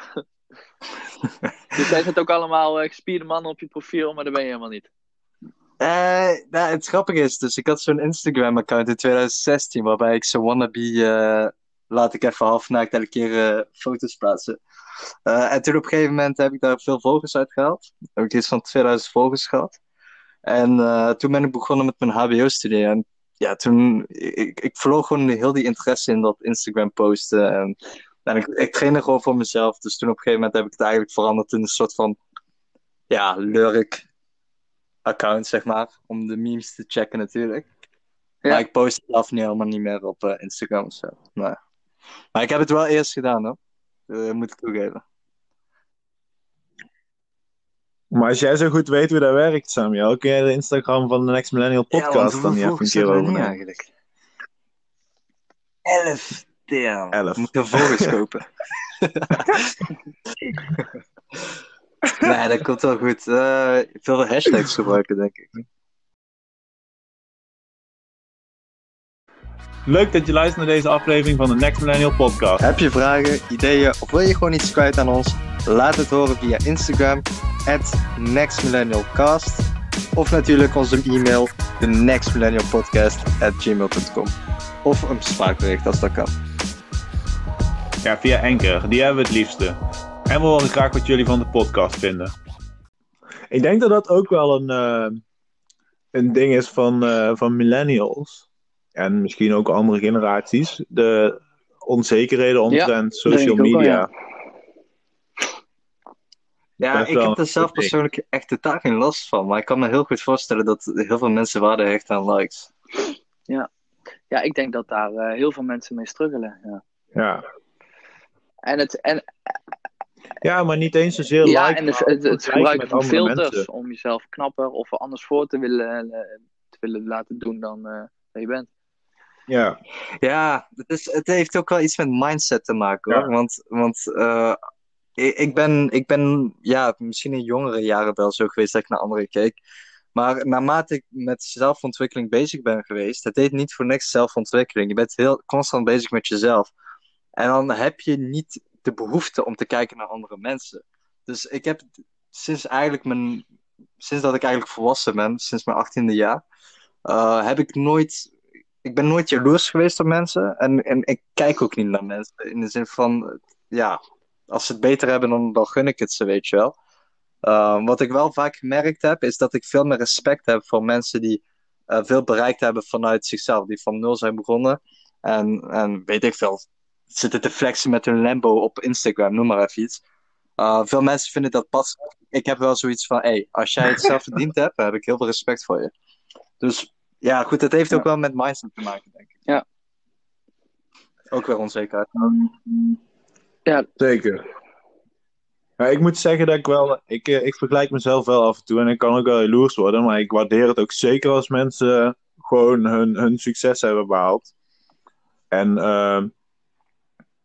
Speaker 3: dus jij zet ook allemaal eh, gespierde mannen op je profiel, maar dat ben je helemaal niet.
Speaker 2: Eh, nou, het grappige is, dus ik had zo'n Instagram-account in 2016, waarbij ik zo wannabe, eh laat ik even half naakt elke keer foto's plaatsen. En toen op een gegeven moment heb ik daar veel volgers uit gehaald. Heb ik iets van 2000 volgers gehad. En eh, toen ben ik begonnen met mijn HBO-studie. En ja, toen, ik, ik verloor gewoon heel die interesse in dat Instagram posten. En, en ik, ik trainde gewoon voor mezelf. Dus toen op een gegeven moment heb ik het eigenlijk veranderd in een soort van, ja, lurk account, zeg maar. Om de memes te checken natuurlijk.
Speaker 3: Ja.
Speaker 2: Maar ik post zelf nu helemaal niet meer op eh, Instagram of zo. Nee. Maar ik heb het wel eerst gedaan, hoor. Eh, moet ik toegeven.
Speaker 1: Maar als jij zo goed weet hoe dat werkt, Samuel, kun jij de Instagram van de Next Millennial Podcast dan niet even een keer overnemen?
Speaker 2: eigenlijk? Elf. Damn.
Speaker 1: Elf.
Speaker 2: Moet volgers kopen. nee, dat komt wel goed. Eh, veel hashtags gebruiken, denk ik.
Speaker 1: Leuk dat je luistert naar deze aflevering van de Next Millennial Podcast.
Speaker 2: Heb je vragen, ideeën of wil je gewoon iets kwijt aan ons? Laat het horen via Instagram, at nextmillennialcast. Of natuurlijk onze e-mail, de nextmillennialpodcast at gmail.com. Of een spraakbericht als dat kan.
Speaker 1: Ja, via Anchor. Die hebben we het liefste. En we horen graag wat jullie van de podcast vinden. Ik denk dat dat ook wel een, eh, een ding is van, eh, van millennials. En misschien ook andere generaties. De onzekerheden omtrent social media.
Speaker 3: ja.
Speaker 2: Ja, ik heb er zelf persoonlijk echt totaal geen last van. Maar ik kan me heel goed voorstellen dat heel veel mensen waarde hechten aan likes.
Speaker 3: Ja, ik denk dat daar eh, heel veel mensen mee struggelen. Ja.
Speaker 1: Ja.
Speaker 3: En, het, en,
Speaker 1: ja, maar niet eens zozeer
Speaker 3: ja,
Speaker 1: like,
Speaker 3: en het, het, gebruiken van filters
Speaker 1: mensen.
Speaker 3: om jezelf knapper of anders voor te willen, eh, te willen laten doen dan eh, dat je bent.
Speaker 1: Ja,
Speaker 2: Ja, het, is, het heeft ook wel iets met mindset te maken hoor.
Speaker 1: Ja.
Speaker 2: Want, want eh, ik, ben, ik ben ja, misschien in jongere jaren wel zo geweest dat ik naar anderen keek. Maar naarmate ik met zelfontwikkeling bezig ben geweest, het deed niet voor niks zelfontwikkeling. Je bent heel constant bezig met jezelf. En dan heb je niet de behoefte om te kijken naar andere mensen. Dus ik heb sinds eigenlijk mijn, sinds dat ik eigenlijk volwassen ben, sinds mijn achttiende jaar, eh, heb ik nooit ik ben nooit jaloers geweest op mensen. En, en ik kijk ook niet naar mensen. In de zin van, ja, als ze het beter hebben, dan, dan gun ik het ze, weet je wel. Uh, wat ik wel vaak gemerkt heb, is dat ik veel meer respect heb voor mensen die uh, veel bereikt hebben vanuit zichzelf. Die van nul zijn begonnen. En, en weet ik veel, zitten te flexen met hun Lambo op Instagram, noem maar even iets. Uh, veel mensen vinden dat pas. Ik heb wel zoiets van, hé, hey, als jij het zelf verdiend hebt, dan heb ik heel veel respect voor je. Dus ja, goed, het heeft ook wel met mindset te maken, denk ik.
Speaker 3: Ja.
Speaker 2: Ook weer onzekerheid.
Speaker 3: Ja,
Speaker 1: zeker. Ik moet zeggen dat ik wel, ik, eh, ik vergelijk mezelf wel af en toe en ik kan ook wel jaloers worden, maar ik waardeer het ook zeker als mensen gewoon hun, hun succes hebben behaald. En uh,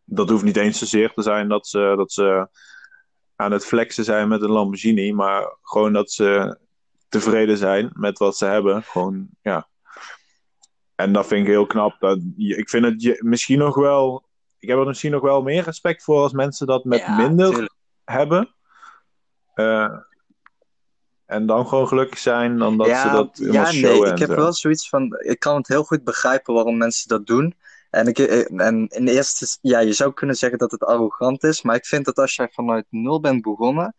Speaker 1: dat hoeft niet eens zozeer te zijn dat ze, dat ze aan het flexen zijn met een Lamborghini, maar gewoon dat ze tevreden zijn met wat ze hebben. Gewoon, ja. En dat vind ik heel knap. Dat, ik vind het misschien nog wel, ik heb er misschien nog wel meer respect voor als mensen dat met
Speaker 2: Ja,
Speaker 1: minder
Speaker 2: tuurlijk.
Speaker 1: hebben. Eh, en dan gewoon gelukkig zijn dan dat ze dat
Speaker 2: ja,
Speaker 1: showen
Speaker 2: nee, ik heb
Speaker 1: zo.
Speaker 2: wel zoiets van, ik kan het heel goed begrijpen waarom mensen dat doen. En, ik, eh, en in eerste, ja, je zou kunnen zeggen dat het arrogant is, maar ik vind dat als jij vanuit nul bent begonnen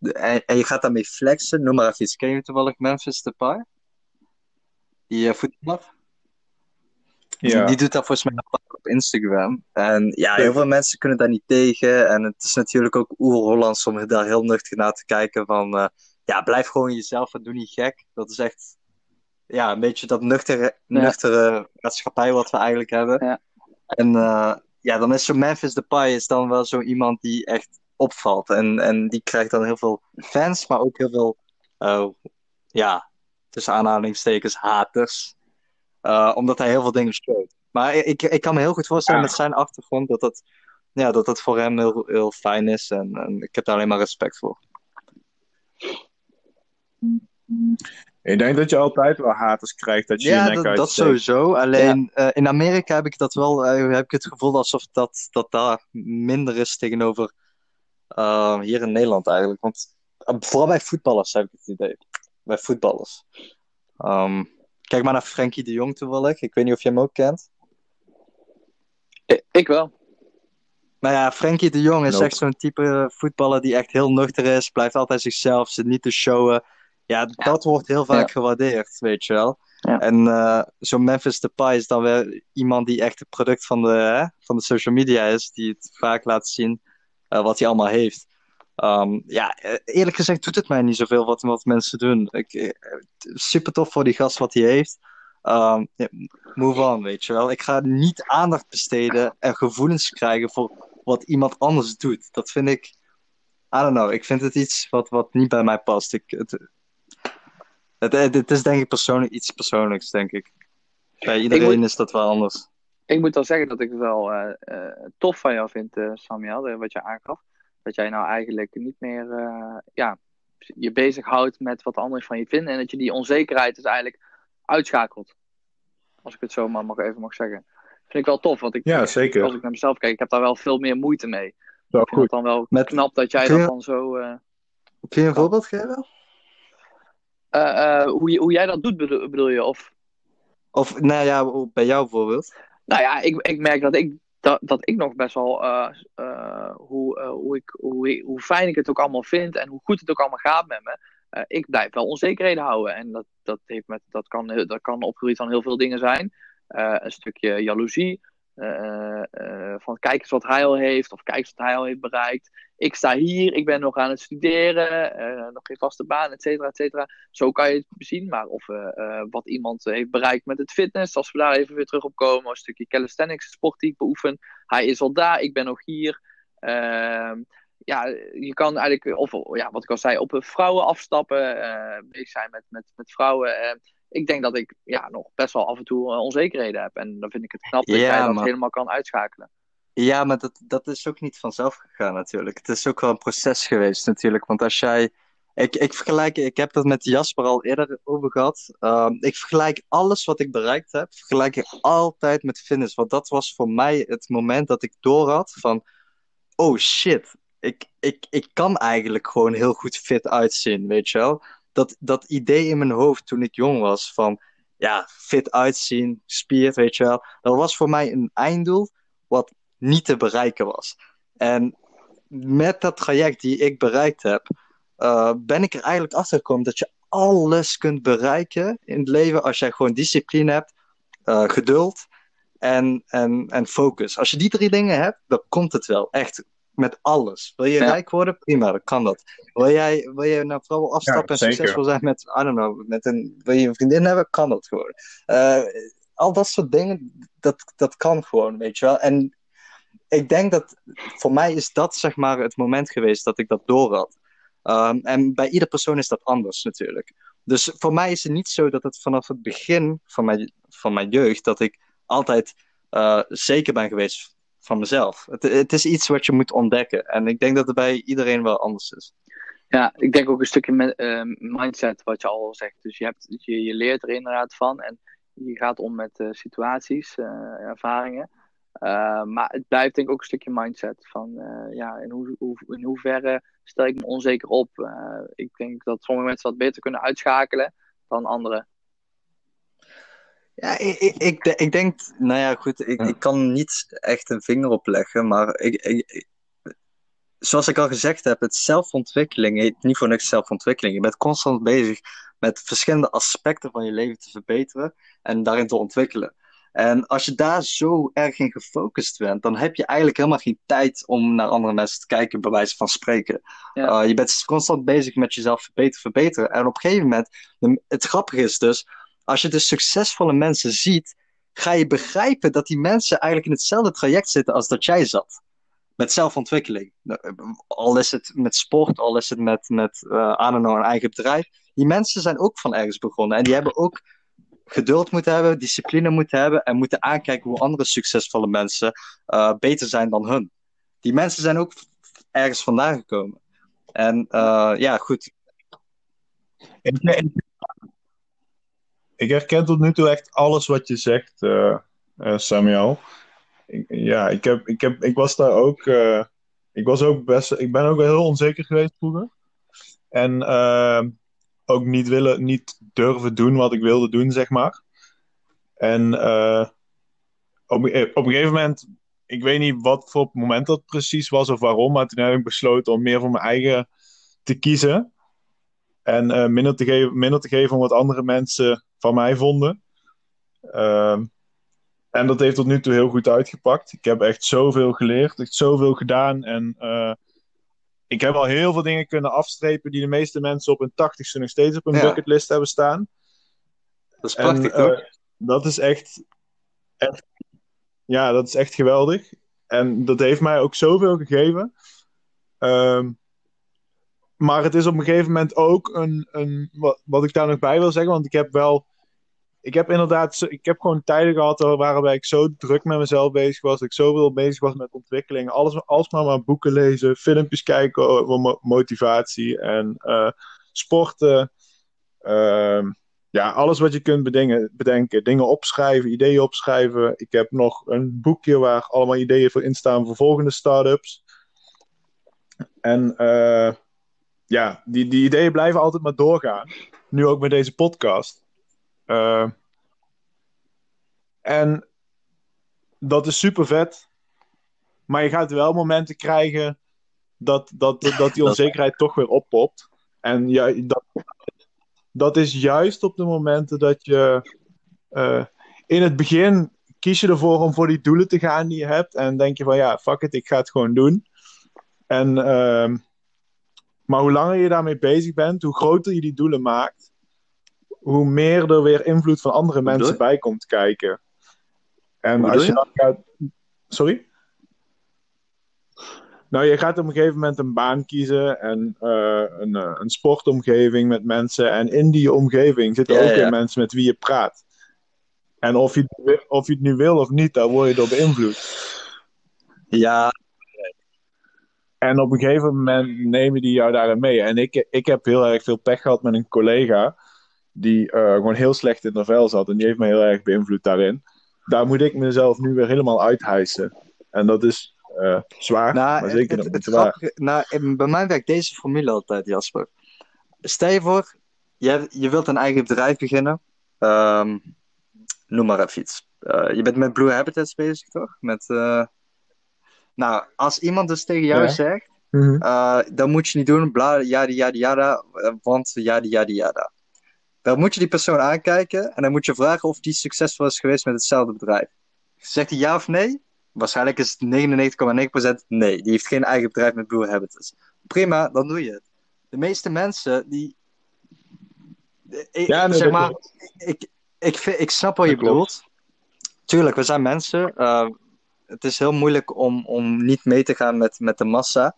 Speaker 2: en, en je gaat daarmee flexen, noem maar even iets. Ken je toevallig Memphis Depay? Die uh, voetballer?
Speaker 1: Ja.
Speaker 2: Die doet dat volgens mij nog op Instagram. En ja, heel veel mensen kunnen daar niet tegen. En het is natuurlijk ook oer-Hollands om daar heel nuchter naar te kijken van... eh, ja, blijf gewoon jezelf en doe niet gek. Dat is echt... Ja, een beetje dat nuchtere,
Speaker 3: Ja.
Speaker 2: nuchtere maatschappij wat we eigenlijk hebben.
Speaker 3: Ja.
Speaker 2: En eh, ja, dan is zo Memphis Depay is dan wel zo iemand die echt opvalt. En, en die krijgt dan heel veel fans, maar ook heel veel... eh, ja, tussen aanhalingstekens haters. Uh, omdat hij heel veel dingen showt. Maar ik, ik kan me heel goed voorstellen
Speaker 1: Ja.
Speaker 2: met zijn achtergrond dat dat, ja, dat, dat voor hem heel, heel fijn is. En, en ik heb daar alleen maar respect voor.
Speaker 1: Ik denk dat je altijd wel haters krijgt dat je je
Speaker 2: Ja,
Speaker 1: nek
Speaker 2: dat, dat sowieso. Alleen eh, in Amerika heb ik dat wel, eh, heb ik het gevoel alsof dat, dat daar minder is tegenover eh, hier in Nederland eigenlijk. Want eh, vooral bij voetballers heb ik het idee. Bij voetballers. Ehm, kijk maar naar Frenkie de Jong toevallig. Ik weet niet of je hem ook kent.
Speaker 3: ik, ik wel.
Speaker 2: Nou ja, Frenkie de Jong is
Speaker 1: Nope.
Speaker 2: echt zo'n type voetballer die echt heel nuchter is, blijft altijd zichzelf, zit niet te showen. Ja, dat wordt heel vaak
Speaker 3: Ja.
Speaker 2: gewaardeerd, weet je wel.
Speaker 3: Ja.
Speaker 2: En eh zo'n Memphis Depay is dan weer iemand die echt het product van de, hè, van de social media is, die het vaak laat zien eh, wat hij allemaal heeft. Ehm, ja, eh, eerlijk gezegd doet het mij niet zoveel wat, wat mensen doen. Ik, eh, super tof voor die gast wat hij heeft. Ehm, move on, weet je wel. Ik ga niet aandacht besteden en gevoelens krijgen voor wat iemand anders doet. Dat vind ik, I don't know, ik vind het iets wat, wat niet bij mij past. Ik, het, het, het, het is denk ik persoonlijk iets persoonlijks, denk ik. Bij iedereen
Speaker 3: moet-
Speaker 2: is dat wel anders.
Speaker 3: Ik moet wel zeggen dat ik het wel eh, tof van jou vind, Samuel, wat je aangaf. Dat jij nou eigenlijk niet meer eh, ja, je bezighoudt met wat anderen van je vinden. En dat je die onzekerheid dus eigenlijk uitschakelt. Als ik het zo maar mag, even mag zeggen. Vind ik wel tof, want ik,
Speaker 1: Ja, zeker.
Speaker 3: als ik naar mezelf kijk, ik heb daar wel veel meer moeite mee.
Speaker 1: Wel
Speaker 3: Ik vind
Speaker 1: goed.
Speaker 3: het dan wel
Speaker 2: Met-
Speaker 3: knap dat jij dat
Speaker 2: je-
Speaker 3: dan zo... eh,
Speaker 2: Kun je een voorbeeld geven?
Speaker 3: eh, hoe, je- hoe jij dat doet, bedoel, bedoel je? Of,
Speaker 2: Of, nou ja, bij jou bijvoorbeeld.
Speaker 3: nou ja, ik, ik merk dat ik dat, dat ik nog best wel uh, uh, hoe, uh, hoe, ik, hoe, hoe fijn ik het ook allemaal vind en hoe goed het ook allemaal gaat met me. ik blijf wel onzekerheden houden. En dat, dat, heeft met, dat, kan, dat kan op gebied van heel veel dingen zijn. een stukje jaloezie. Van kijk eens wat hij al heeft, of kijk eens wat hij al heeft bereikt ik sta hier, ik ben nog aan het studeren, nog geen vaste baan, et cetera, et cetera. Zo kan je het zien, maar of wat iemand heeft bereikt met het fitness, als we daar even weer terug op komen, een stukje calisthenics, sport die ik beoefen, hij is al daar, ik ben nog hier. Ehm, ja, je kan eigenlijk, of ja, wat ik al zei, op vrouwen afstappen, bezig zijn met, met, met vrouwen. Ik denk dat ik ja, nog best wel af en toe onzekerheden heb. En dan vind ik het knap dat jij dat helemaal kan uitschakelen.
Speaker 2: Ja, maar dat, dat is ook niet vanzelf gegaan natuurlijk. Het is ook wel een proces geweest natuurlijk. Want als jij. Ik, ik vergelijk, ik heb dat met Jasper al eerder over gehad. Ehm, ik vergelijk alles wat ik bereikt heb, vergelijk ik altijd met fitness. Want dat was voor mij het moment dat ik door had van, oh shit, ik, ik, ik kan eigenlijk gewoon heel goed fit uitzien, weet je wel. Dat, dat idee in mijn hoofd toen ik jong was van, ja, fit uitzien, spier, weet je wel. Dat was voor mij een einddoel wat niet te bereiken was. En met dat traject die ik bereikt heb, uh, ben ik er eigenlijk achter gekomen dat je alles kunt bereiken in het leven als jij gewoon discipline hebt, uh, geduld en, en, en focus. Als je die drie dingen hebt, dan komt het wel. Echt met alles. Wil je rijk worden? Prima, dan kan dat. Wil jij, wil je nou vooral afstappen en succesvol zijn met, I don't know, met een, wil je een vriendin hebben? Kan dat gewoon. Uh, al dat soort dingen, dat, dat kan gewoon, weet je wel. En ik denk dat voor mij is dat zeg maar het moment geweest dat ik dat door had. Um, en bij ieder persoon is dat anders natuurlijk. Dus voor mij is het niet zo dat het vanaf het begin van mijn, van mijn jeugd, dat ik altijd uh, zeker ben geweest van mezelf. Het, het, is iets wat je moet ontdekken. En ik denk dat het bij iedereen wel anders is.
Speaker 3: Ja, ik denk ook een stukje met, uh, mindset, wat je al zegt. Dus je, hebt, je, je leert er inderdaad van en je gaat om met uh, situaties, ervaringen. Uh, maar het blijft denk ik ook een stukje mindset. Van ja, in, hoe, hoe, in hoeverre stel ik me onzeker op. Ik denk dat sommige mensen wat beter kunnen uitschakelen dan anderen.
Speaker 2: Ja, ik, ik, ik, denk, nou ja, goed, ik, ik kan niet echt een vinger opleggen, maar ik, ik, zoals ik al gezegd heb, het zelfontwikkeling heet niet voor niks zelfontwikkeling. Je bent constant bezig met verschillende aspecten van je leven te verbeteren en daarin te ontwikkelen. En als je daar zo erg in gefocust bent, dan heb je eigenlijk helemaal geen tijd om naar andere mensen te kijken, bij wijze van spreken. Uh, je bent constant bezig met jezelf verbeteren, verbeteren. En op een gegeven moment, het grappige is dus, als je de succesvolle mensen ziet, ga je begrijpen dat die mensen eigenlijk in hetzelfde traject zitten als dat jij zat. Met zelfontwikkeling. Al is het met sport, al is het met, met uh, don't know, een eigen bedrijf. Die mensen zijn ook van ergens begonnen. En die hebben ook geduld moeten hebben, discipline moeten hebben en moeten aankijken hoe andere succesvolle mensen uh, beter zijn dan hun. Die mensen zijn ook ergens vandaan gekomen. En uh, ja, goed.
Speaker 1: Ik, herken tot nu toe echt alles wat je zegt, uh, Samuel. Ik, ja, ik, heb, ik, heb, ik was daar ook. ik was ook best. Ik ben ook heel onzeker geweest vroeger. En ook niet willen, niet durven doen wat ik wilde doen, zeg maar. En op, op een gegeven moment, ik weet niet wat voor moment dat precies was of waarom, maar toen heb ik besloten om meer voor mijn eigen te kiezen. En minder, te geven, minder te geven om wat andere mensen van mij vonden. Uh, en dat heeft tot nu toe heel goed uitgepakt. Ik heb echt zoveel geleerd, echt zoveel gedaan. En uh, ik heb al heel veel dingen kunnen afstrepen die de meeste mensen op hun tachtigste nog steeds op hun bucketlist hebben staan.
Speaker 2: Dat is prachtig, en, uh,
Speaker 1: Dat is echt, echt, ja, dat is echt geweldig. En dat heeft mij ook zoveel gegeven. Um, maar het is op een gegeven moment ook een, een wat, wat ik daar nog bij wil zeggen, want ik heb wel ik heb inderdaad, ik heb gewoon tijden gehad waarbij ik zo druk met mezelf bezig was. Ik zoveel bezig was met ontwikkeling. Alles, alsmaar maar boeken lezen, filmpjes kijken over motivatie en uh, sporten. Uh, ja, alles wat je kunt bedenken, bedenken. Dingen opschrijven, ideeën opschrijven. Ik heb nog een boekje waar allemaal ideeën voor in staan voor volgende start-ups. En uh, ja, die, die ideeën blijven altijd maar doorgaan. Nu ook met deze podcast. Uh, en dat is super vet. Maar je gaat wel momenten krijgen dat, dat, dat die onzekerheid toch weer oppopt. En ja, dat, dat is juist op de momenten dat je eh, in het begin kies je ervoor om voor die doelen te gaan die je hebt. En denk je van ja, fuck it, ik ga het gewoon doen. En, ehm, maar hoe langer je daarmee bezig bent, hoe groter je die doelen maakt, hoe meer er weer invloed van andere mensen bij komt kijken. En als je dan gaat. Sorry? Nou, je gaat op een gegeven moment een baan kiezen en uh, een, uh, een sportomgeving met mensen. En in die omgeving zitten ook weer mensen met wie je praat. En of je, of je het nu wil of niet, daar word je door beïnvloed.
Speaker 2: Ja.
Speaker 1: En op een gegeven moment nemen die jou daarin mee. En ik, ik heb heel erg veel pech gehad met een collega die uh, gewoon heel slecht in de vel zat. En die heeft me heel erg beïnvloed daarin. Daar moet ik mezelf nu weer helemaal uithijsen. En dat is uh, zwaar,
Speaker 2: nou,
Speaker 1: maar zeker
Speaker 2: het,
Speaker 1: niet
Speaker 2: zwaar. Nou, bij mij werkt deze formule altijd, Jasper. Stel je voor, je, je wilt een eigen bedrijf beginnen. Um, noem maar even iets. Uh, je bent met Blue Habitats bezig, toch? Met, uh... Nou, als iemand dus tegen jou
Speaker 1: Ja.
Speaker 2: zegt,
Speaker 1: Mm -hmm.
Speaker 2: uh, dat moet je niet doen, bla, yada, yada, yada, want yada, yada, yada. Dan moet je die persoon aankijken en dan moet je vragen of die succesvol is geweest met hetzelfde bedrijf. Zegt hij ja of nee? Waarschijnlijk is het 99,9% nee. Die heeft geen eigen bedrijf met Blue Habitats. Prima, dan doe je het. De meeste mensen die. Ik,
Speaker 1: Ja, nee,
Speaker 2: zeg maar, ik, ik, ik snap wat je
Speaker 1: klopt.
Speaker 2: bedoelt. Tuurlijk, we zijn mensen. eh, het is heel moeilijk om, om niet mee te gaan met, met de massa.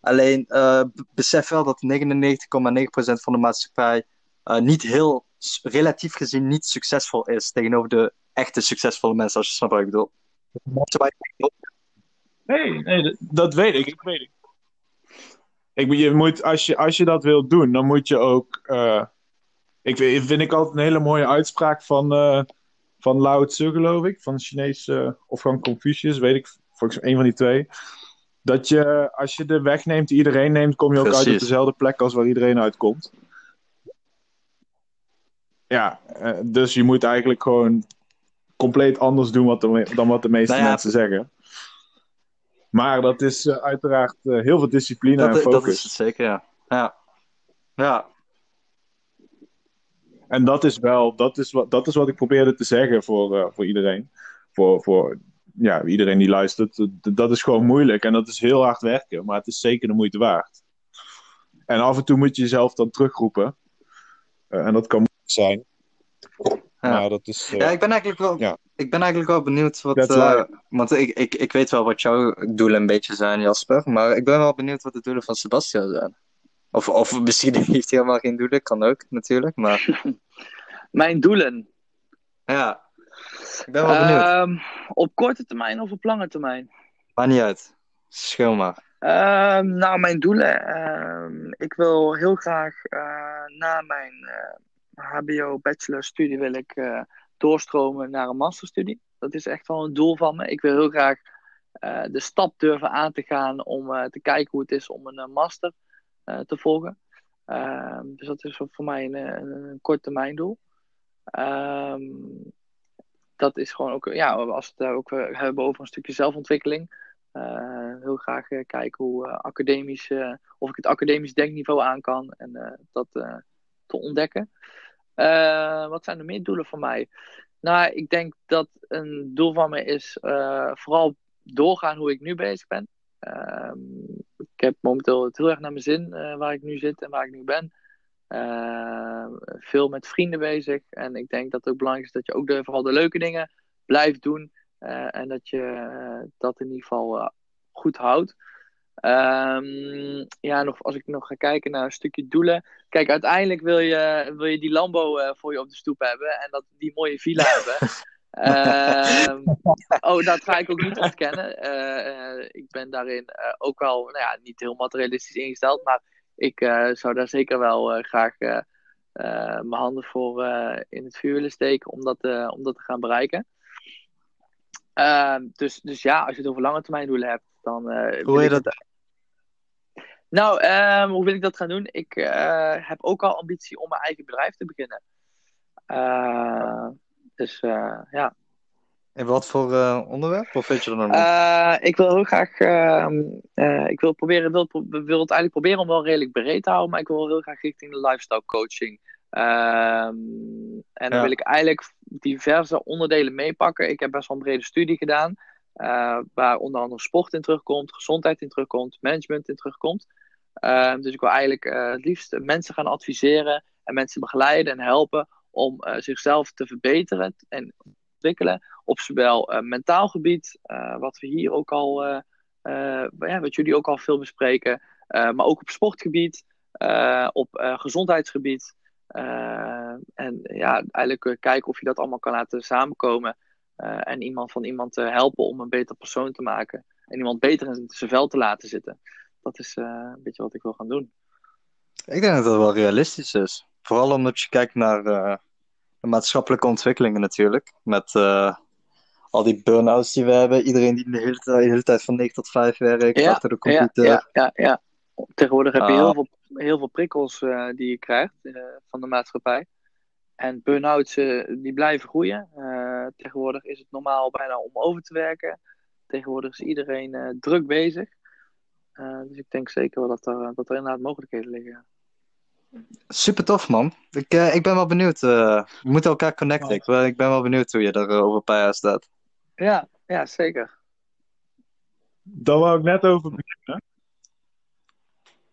Speaker 2: Alleen eh, besef wel dat 99,9% van de maatschappij eh, niet heel, relatief gezien, niet succesvol is tegenover de echte succesvolle mensen, als je snapt wat ik bedoel.
Speaker 1: Nee, nee, dat- dat weet ik. Ik weet ik. ik je moet, als, je, als je dat wilt doen, dan moet je ook. eh, ik vind ik altijd een hele mooie uitspraak van, van Lao Tzu, geloof ik. Van Chinees eh, of van Confucius, weet ik. Volgens mij een van die twee. Dat je, als je de weg neemt die iedereen neemt, kom je ook uit op dezelfde plek als waar iedereen uitkomt. Ja, eh, dus je moet eigenlijk gewoon compleet anders doen wat de dan wat de meeste
Speaker 2: Nou ja,
Speaker 1: mensen zeggen. Maar dat is eh, uiteraard heel veel discipline
Speaker 2: dat,
Speaker 1: en
Speaker 2: dat
Speaker 1: focus.
Speaker 2: is het zeker, ja. Ja. Ja,
Speaker 1: En dat is wel, dat is wat, dat is wat ik probeerde te zeggen voor, eh, voor iedereen. Voor, voor ja, iedereen die luistert. Dat- is gewoon moeilijk en dat is heel hard werken, maar het is zeker de moeite waard. En af en toe moet je jezelf dan terugroepen. Eh, en dat kan moeilijk zijn.
Speaker 2: Ja.
Speaker 1: Dat is. eh,
Speaker 2: Ja, ik ben eigenlijk wel,
Speaker 1: Ja.
Speaker 2: ik ben eigenlijk wel benieuwd wat. Want ik, ik, ik weet wel wat jouw doelen een beetje zijn, Jasper. Maar ik ben wel benieuwd wat de doelen van Sebastian zijn. Of, of misschien heeft hij helemaal geen doelen, kan ook natuurlijk. Maar
Speaker 3: Mijn doelen.
Speaker 2: ja, ik ben wel benieuwd.
Speaker 3: Ehm, op korte termijn of op lange termijn?
Speaker 2: Maakt niet uit. Schil maar.
Speaker 3: Ehm, nou, mijn doelen. ehm, ik wil heel graag eh, na mijn eh, HBO-bachelorstudie wil ik eh, doorstromen naar een masterstudie. Dat is echt wel een doel van me. Ik wil heel graag de stap durven aan te gaan om te kijken hoe het is om een master te volgen. Ehm, dus dat is voor mij een, een, doel. Ehm, dat is gewoon ook, ja, als we het ook eh, hebben over een stukje zelfontwikkeling. Eh, heel graag eh, kijken hoe eh, academisch, eh, of ik het academisch denkniveau aan kan en eh, dat eh, te ontdekken. Eh, wat zijn er meer doelen van mij? Nou, ik denk dat een doel van mij is eh, vooral doorgaan hoe ik nu bezig ben. Ik heb momenteel het heel erg naar mijn zin eh, waar ik nu zit en waar ik nu ben. Eh, veel met vrienden bezig. En ik denk dat het ook belangrijk is dat je ook de, vooral de leuke dingen blijft doen. Eh, en dat je dat in ieder geval goed houdt. Ehm, ja, nog, als ik nog ga kijken naar een stukje doelen. Kijk, uiteindelijk wil je, wil je die Lambo voor je op de stoep hebben. En dat, die mooie villa hebben. Ehm, oh, dat ga ik ook niet ontkennen. Eh, eh, ik ben daarin eh, ook wel nou ja, niet heel materialistisch ingesteld. Maar ik zou daar zeker wel graag mijn handen voor in het vuur willen steken om dat, om dat te gaan bereiken. Ehm, dus, dus ja, als je het over lange termijn doelen hebt, dan.
Speaker 2: Hoe wil je
Speaker 3: ik
Speaker 2: dat?
Speaker 3: Nou, ehm, hoe wil ik dat gaan doen? Ik heb ook al ambitie om mijn eigen bedrijf te beginnen. Eh, dus eh, ja.
Speaker 2: In wat voor eh, onderwerp? Of weet je nog niet?
Speaker 3: Eh, ik wil heel graag. ehm, eh, ik wil, proberen, wil, wil het eigenlijk proberen om wel redelijk breed te houden. Maar ik wil heel graag richting de lifestyle coaching. Ehm, en dan wil ik eigenlijk diverse onderdelen meepakken. Ik heb best wel een brede studie gedaan. eh, waar onder andere sport in terugkomt, gezondheid in terugkomt, management in terugkomt. Ehm, dus ik wil eigenlijk het liefst mensen gaan adviseren en mensen begeleiden en helpen om eh, zichzelf te verbeteren en ontwikkelen op zowel eh, mentaal gebied, eh, wat we hier ook al, ja, wat jullie ook al veel bespreken, maar ook op sportgebied, op gezondheidsgebied. En ja, eigenlijk kijken of je dat allemaal kan laten samenkomen en iemand van iemand helpen om een beter persoon te maken en iemand beter in zijn vel te laten zitten. Dat is een beetje wat ik wil gaan doen.
Speaker 2: Ik denk dat dat wel realistisch is. Vooral omdat je kijkt naar eh, de maatschappelijke ontwikkelingen natuurlijk. Met eh, al die burn-outs die we hebben. Iedereen die de hele, tijd- de hele tijd van 9 tot 5 werkt,
Speaker 3: Ja,
Speaker 2: achter de computer.
Speaker 3: ja, ja, ja. Tegenwoordig heb je
Speaker 2: Ah.
Speaker 3: heel veel, heel veel prikkels eh, die je krijgt van de maatschappij. En burn-outs die blijven groeien. Tegenwoordig is het normaal bijna om over te werken. Tegenwoordig is iedereen druk bezig. Dus ik denk zeker wel dat er, dat er inderdaad mogelijkheden liggen.
Speaker 2: Super tof, man. Ik, eh, ik ben wel benieuwd. eh, we moeten elkaar connecten. Ik, ben- ik ben wel benieuwd hoe je er eh, over een paar jaar staat.
Speaker 3: Ja, ja zeker.
Speaker 1: Daar wou ik net over beginnen.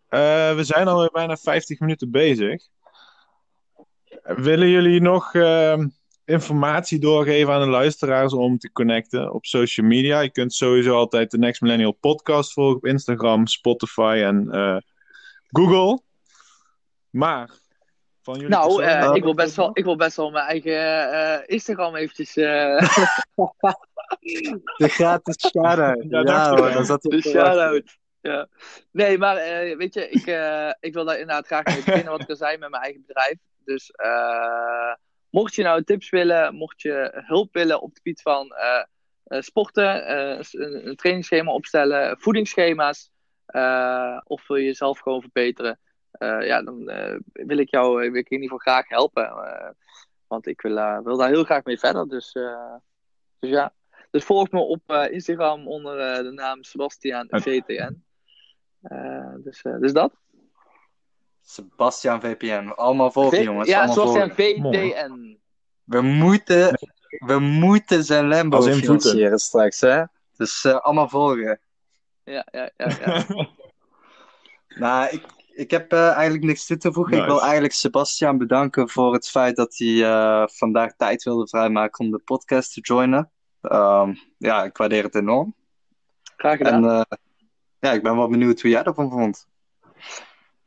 Speaker 1: Eh, we zijn alweer bijna 50 minuten bezig. Willen jullie nog ehm, informatie doorgeven aan de luisteraars om te connecten op social media? Je kunt sowieso altijd de Next Millennial Podcast volgen op Instagram, Spotify en eh, Google. Maar van jullie
Speaker 3: Nou, eh, ik, wil best wel, ik wil best wel mijn eigen eh, Instagram eventjes... eh,
Speaker 2: De gratis shout-out.
Speaker 1: Ja,
Speaker 2: hoor, dan zat hij
Speaker 3: De shout-out. Ja. Nee, maar eh, weet je, ik, eh, ik wil daar inderdaad graag mee beginnen, wat ik al zei, met mijn eigen bedrijf. Dus eh, mocht je nou tips willen, mocht je hulp willen op het gebied van eh, eh, sporten, eh, een, een trainingsschema opstellen, voedingsschema's, eh, of wil je jezelf gewoon verbeteren, ja, dan eh, wil ik jou wil ik in ieder geval graag helpen. eh, want ik wil, eh, wil daar heel graag mee verder. Dus, eh, dus ja. Dus volg me op eh, Instagram onder eh, de naam Sebastian VTN. Eh, dus, eh, dus dat.
Speaker 2: Sebastian VPN. Allemaal volgen,
Speaker 3: V-
Speaker 2: jongens.
Speaker 3: ja,
Speaker 2: allemaal
Speaker 3: Sebastian
Speaker 2: volgen.
Speaker 3: VTN.
Speaker 2: We moeten, we moeten zijn Lambo financieren straks, hè? Dus eh, allemaal volgen.
Speaker 3: Ja, ja, ja. ja.
Speaker 2: Nou, ik, ik heb eh, eigenlijk niks toe te voegen. Ik wil eigenlijk Sebastian bedanken voor het feit dat hij eh, vandaag tijd wilde vrijmaken om de podcast te joinen. Ehm, ja, ik waardeer het enorm.
Speaker 3: Graag gedaan.
Speaker 2: En eh, ja, ik ben wel benieuwd hoe jij ervan vond.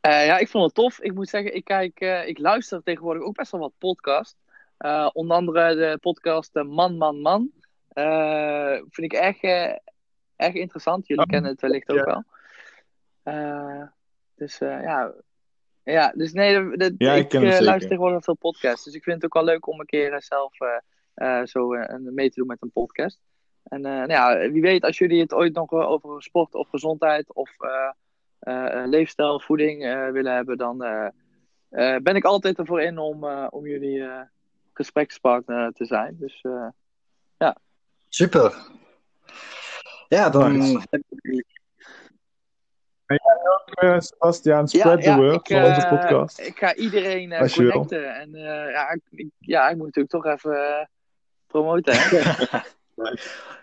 Speaker 3: Eh, ja, ik vond het tof. Ik moet zeggen, ik, kijk, eh, ik luister tegenwoordig ook best wel wat podcasts. Eh, onder andere de podcast Man, Man, Man. Eh, vind ik echt, eh, echt interessant. Jullie
Speaker 1: Oh,
Speaker 3: kennen het wellicht ook wel. Eh, dus eh, ja. Ja, dus nee, de- de-
Speaker 1: Ja, ik
Speaker 3: ik eh,
Speaker 1: zeker.
Speaker 3: luister tegenwoordig veel podcasts. Dus ik vind het ook wel leuk om een keer eh, zelf eh, eh, zo eh, mee te doen met een podcast. En eh, nou ja, wie weet, als jullie het ooit nog over sport of gezondheid of eh, eh, leefstijl, voeding eh, willen hebben, dan eh, eh, ben ik altijd ervoor in om, eh, om jullie eh, gesprekspartner te zijn. Dus eh,
Speaker 2: Super. Ja, dan
Speaker 1: Nice.
Speaker 2: heb ik
Speaker 1: Eh, Sebastian, spread the word
Speaker 3: ik,
Speaker 1: van onze
Speaker 3: eh,
Speaker 1: podcast.
Speaker 3: ik ga iedereen eh, connecten. En eh, ja, ik, ja, ik moet natuurlijk toch even promoten. Hè?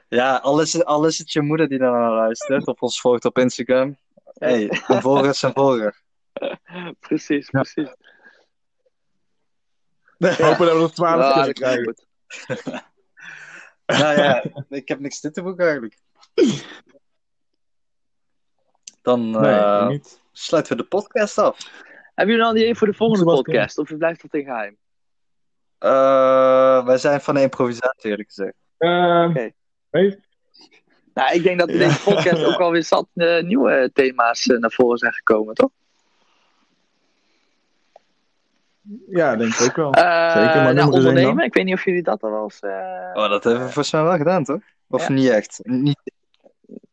Speaker 2: Ja, al is, het, al is het je moeder die naar luistert of ons volgt op Instagram. hey, een volger is een volger.
Speaker 3: precies,
Speaker 1: Ja.
Speaker 3: precies.
Speaker 1: Hopen dat we er 12
Speaker 3: Ja,
Speaker 1: kunnen krijgen.
Speaker 2: Nou ja, ik heb niks toe te voegen eigenlijk. Dan
Speaker 1: Nee,
Speaker 2: eh, sluiten we de podcast af.
Speaker 3: Hebben jullie al een idee voor de volgende podcast? Of blijft dat in geheim?
Speaker 2: Eh, wij zijn van de improvisatie, eerlijk gezegd.
Speaker 1: Ehm,
Speaker 3: Oké.
Speaker 1: hey.
Speaker 3: Nou, ik denk dat in deze podcast ook alweer zat eh, nieuwe thema's eh, naar voren zijn gekomen, toch?
Speaker 1: Ja, denk ik ook wel.
Speaker 3: Eh,
Speaker 1: Zeker, maar
Speaker 3: nou, ondernemen.
Speaker 1: dan?
Speaker 3: Ik weet niet of jullie dat al wel eens... eh,
Speaker 2: Oh, dat hebben we volgens mij wel gedaan, toch? Of
Speaker 3: Ja.
Speaker 2: niet echt? Niet...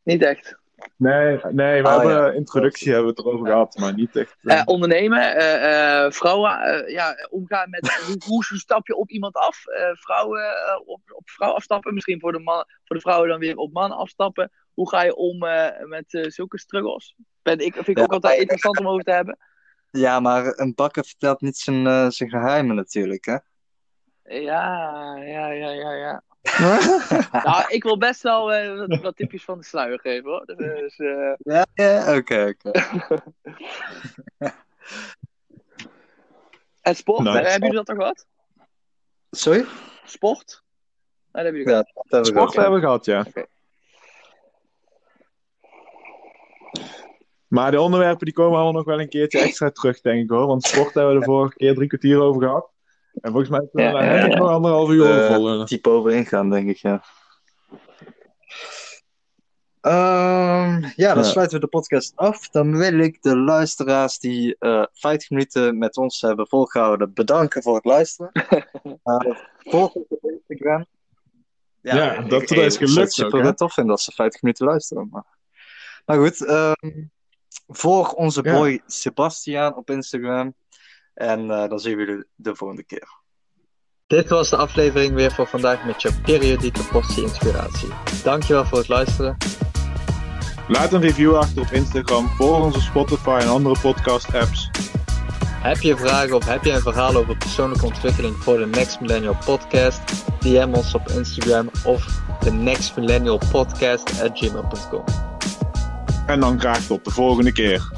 Speaker 3: Niet echt.
Speaker 1: Nee, nee we
Speaker 2: Oh,
Speaker 1: hebben
Speaker 2: ja.
Speaker 1: introductie hebben we het erover gehad, maar niet echt. eh,
Speaker 3: Eh, ondernemen, eh, eh, vrouwen, eh, ja, omgaan met hoe, hoe stap je op iemand af? Eh, vrouwen op, op vrouw afstappen, misschien voor de, man, voor de vrouwen dan weer op mannen afstappen. Hoe ga je om eh, met zulke struggles? Ben ik, vind ik
Speaker 2: Ja.
Speaker 3: ook altijd interessant om over te hebben.
Speaker 2: Ja, maar een bakker vertelt niet zijn, eh, zijn geheimen natuurlijk, hè?
Speaker 3: Ja, ja, ja, ja, ja. Nou, ik wil best wel eh, wat, wat tipjes van de sluier geven hoor. Dus, eh,
Speaker 2: ja, ja, oké, oké.
Speaker 3: en sport,
Speaker 1: Nice.
Speaker 3: eh, hebben jullie dat toch gehad?
Speaker 2: Sorry?
Speaker 3: Sport? Nee, dat hebben jullie
Speaker 2: Ja,
Speaker 3: gehad.
Speaker 2: dat hebben we
Speaker 1: Sport
Speaker 2: ook,
Speaker 1: hebben we gehad, ja. Maar de onderwerpen die komen allemaal nog wel een keertje extra terug, denk ik hoor. Want sport hebben we de vorige keer drie kwartier over gehad. En volgens mij kunnen we
Speaker 3: Ja,
Speaker 1: nog anderhalf uur over
Speaker 2: Eh,
Speaker 1: volgen.
Speaker 2: Type over ingaan, denk ik, ja. Ehm, ja, dan
Speaker 1: Ja.
Speaker 2: sluiten we de podcast af. Dan wil ik de luisteraars die eh 50 minuten met ons hebben volgehouden bedanken voor het luisteren. Eh, volg ons op Instagram.
Speaker 1: Ja, dat-
Speaker 2: ik-
Speaker 1: dat is
Speaker 2: ik
Speaker 1: gelukt
Speaker 2: het super
Speaker 1: ook, hè?
Speaker 2: tof vinden als ze 50 minuten luisteren. Maar, maar goed, ehm volg onze
Speaker 1: Ja.
Speaker 2: boy Sebastiaan op Instagram. En eh, dan zien we jullie de volgende keer. Dit was de aflevering weer voor vandaag met je periodieke portie inspiratie. Dankjewel voor het luisteren.
Speaker 1: Laat een review achter op Instagram, volg onze Spotify en andere podcast apps.
Speaker 2: Heb je vragen of heb je een verhaal over persoonlijke ontwikkeling voor de Next Millennial Podcast? DM ons op Instagram of de Next Millennial Podcast at gmail.com.
Speaker 1: En dan graag tot de volgende keer.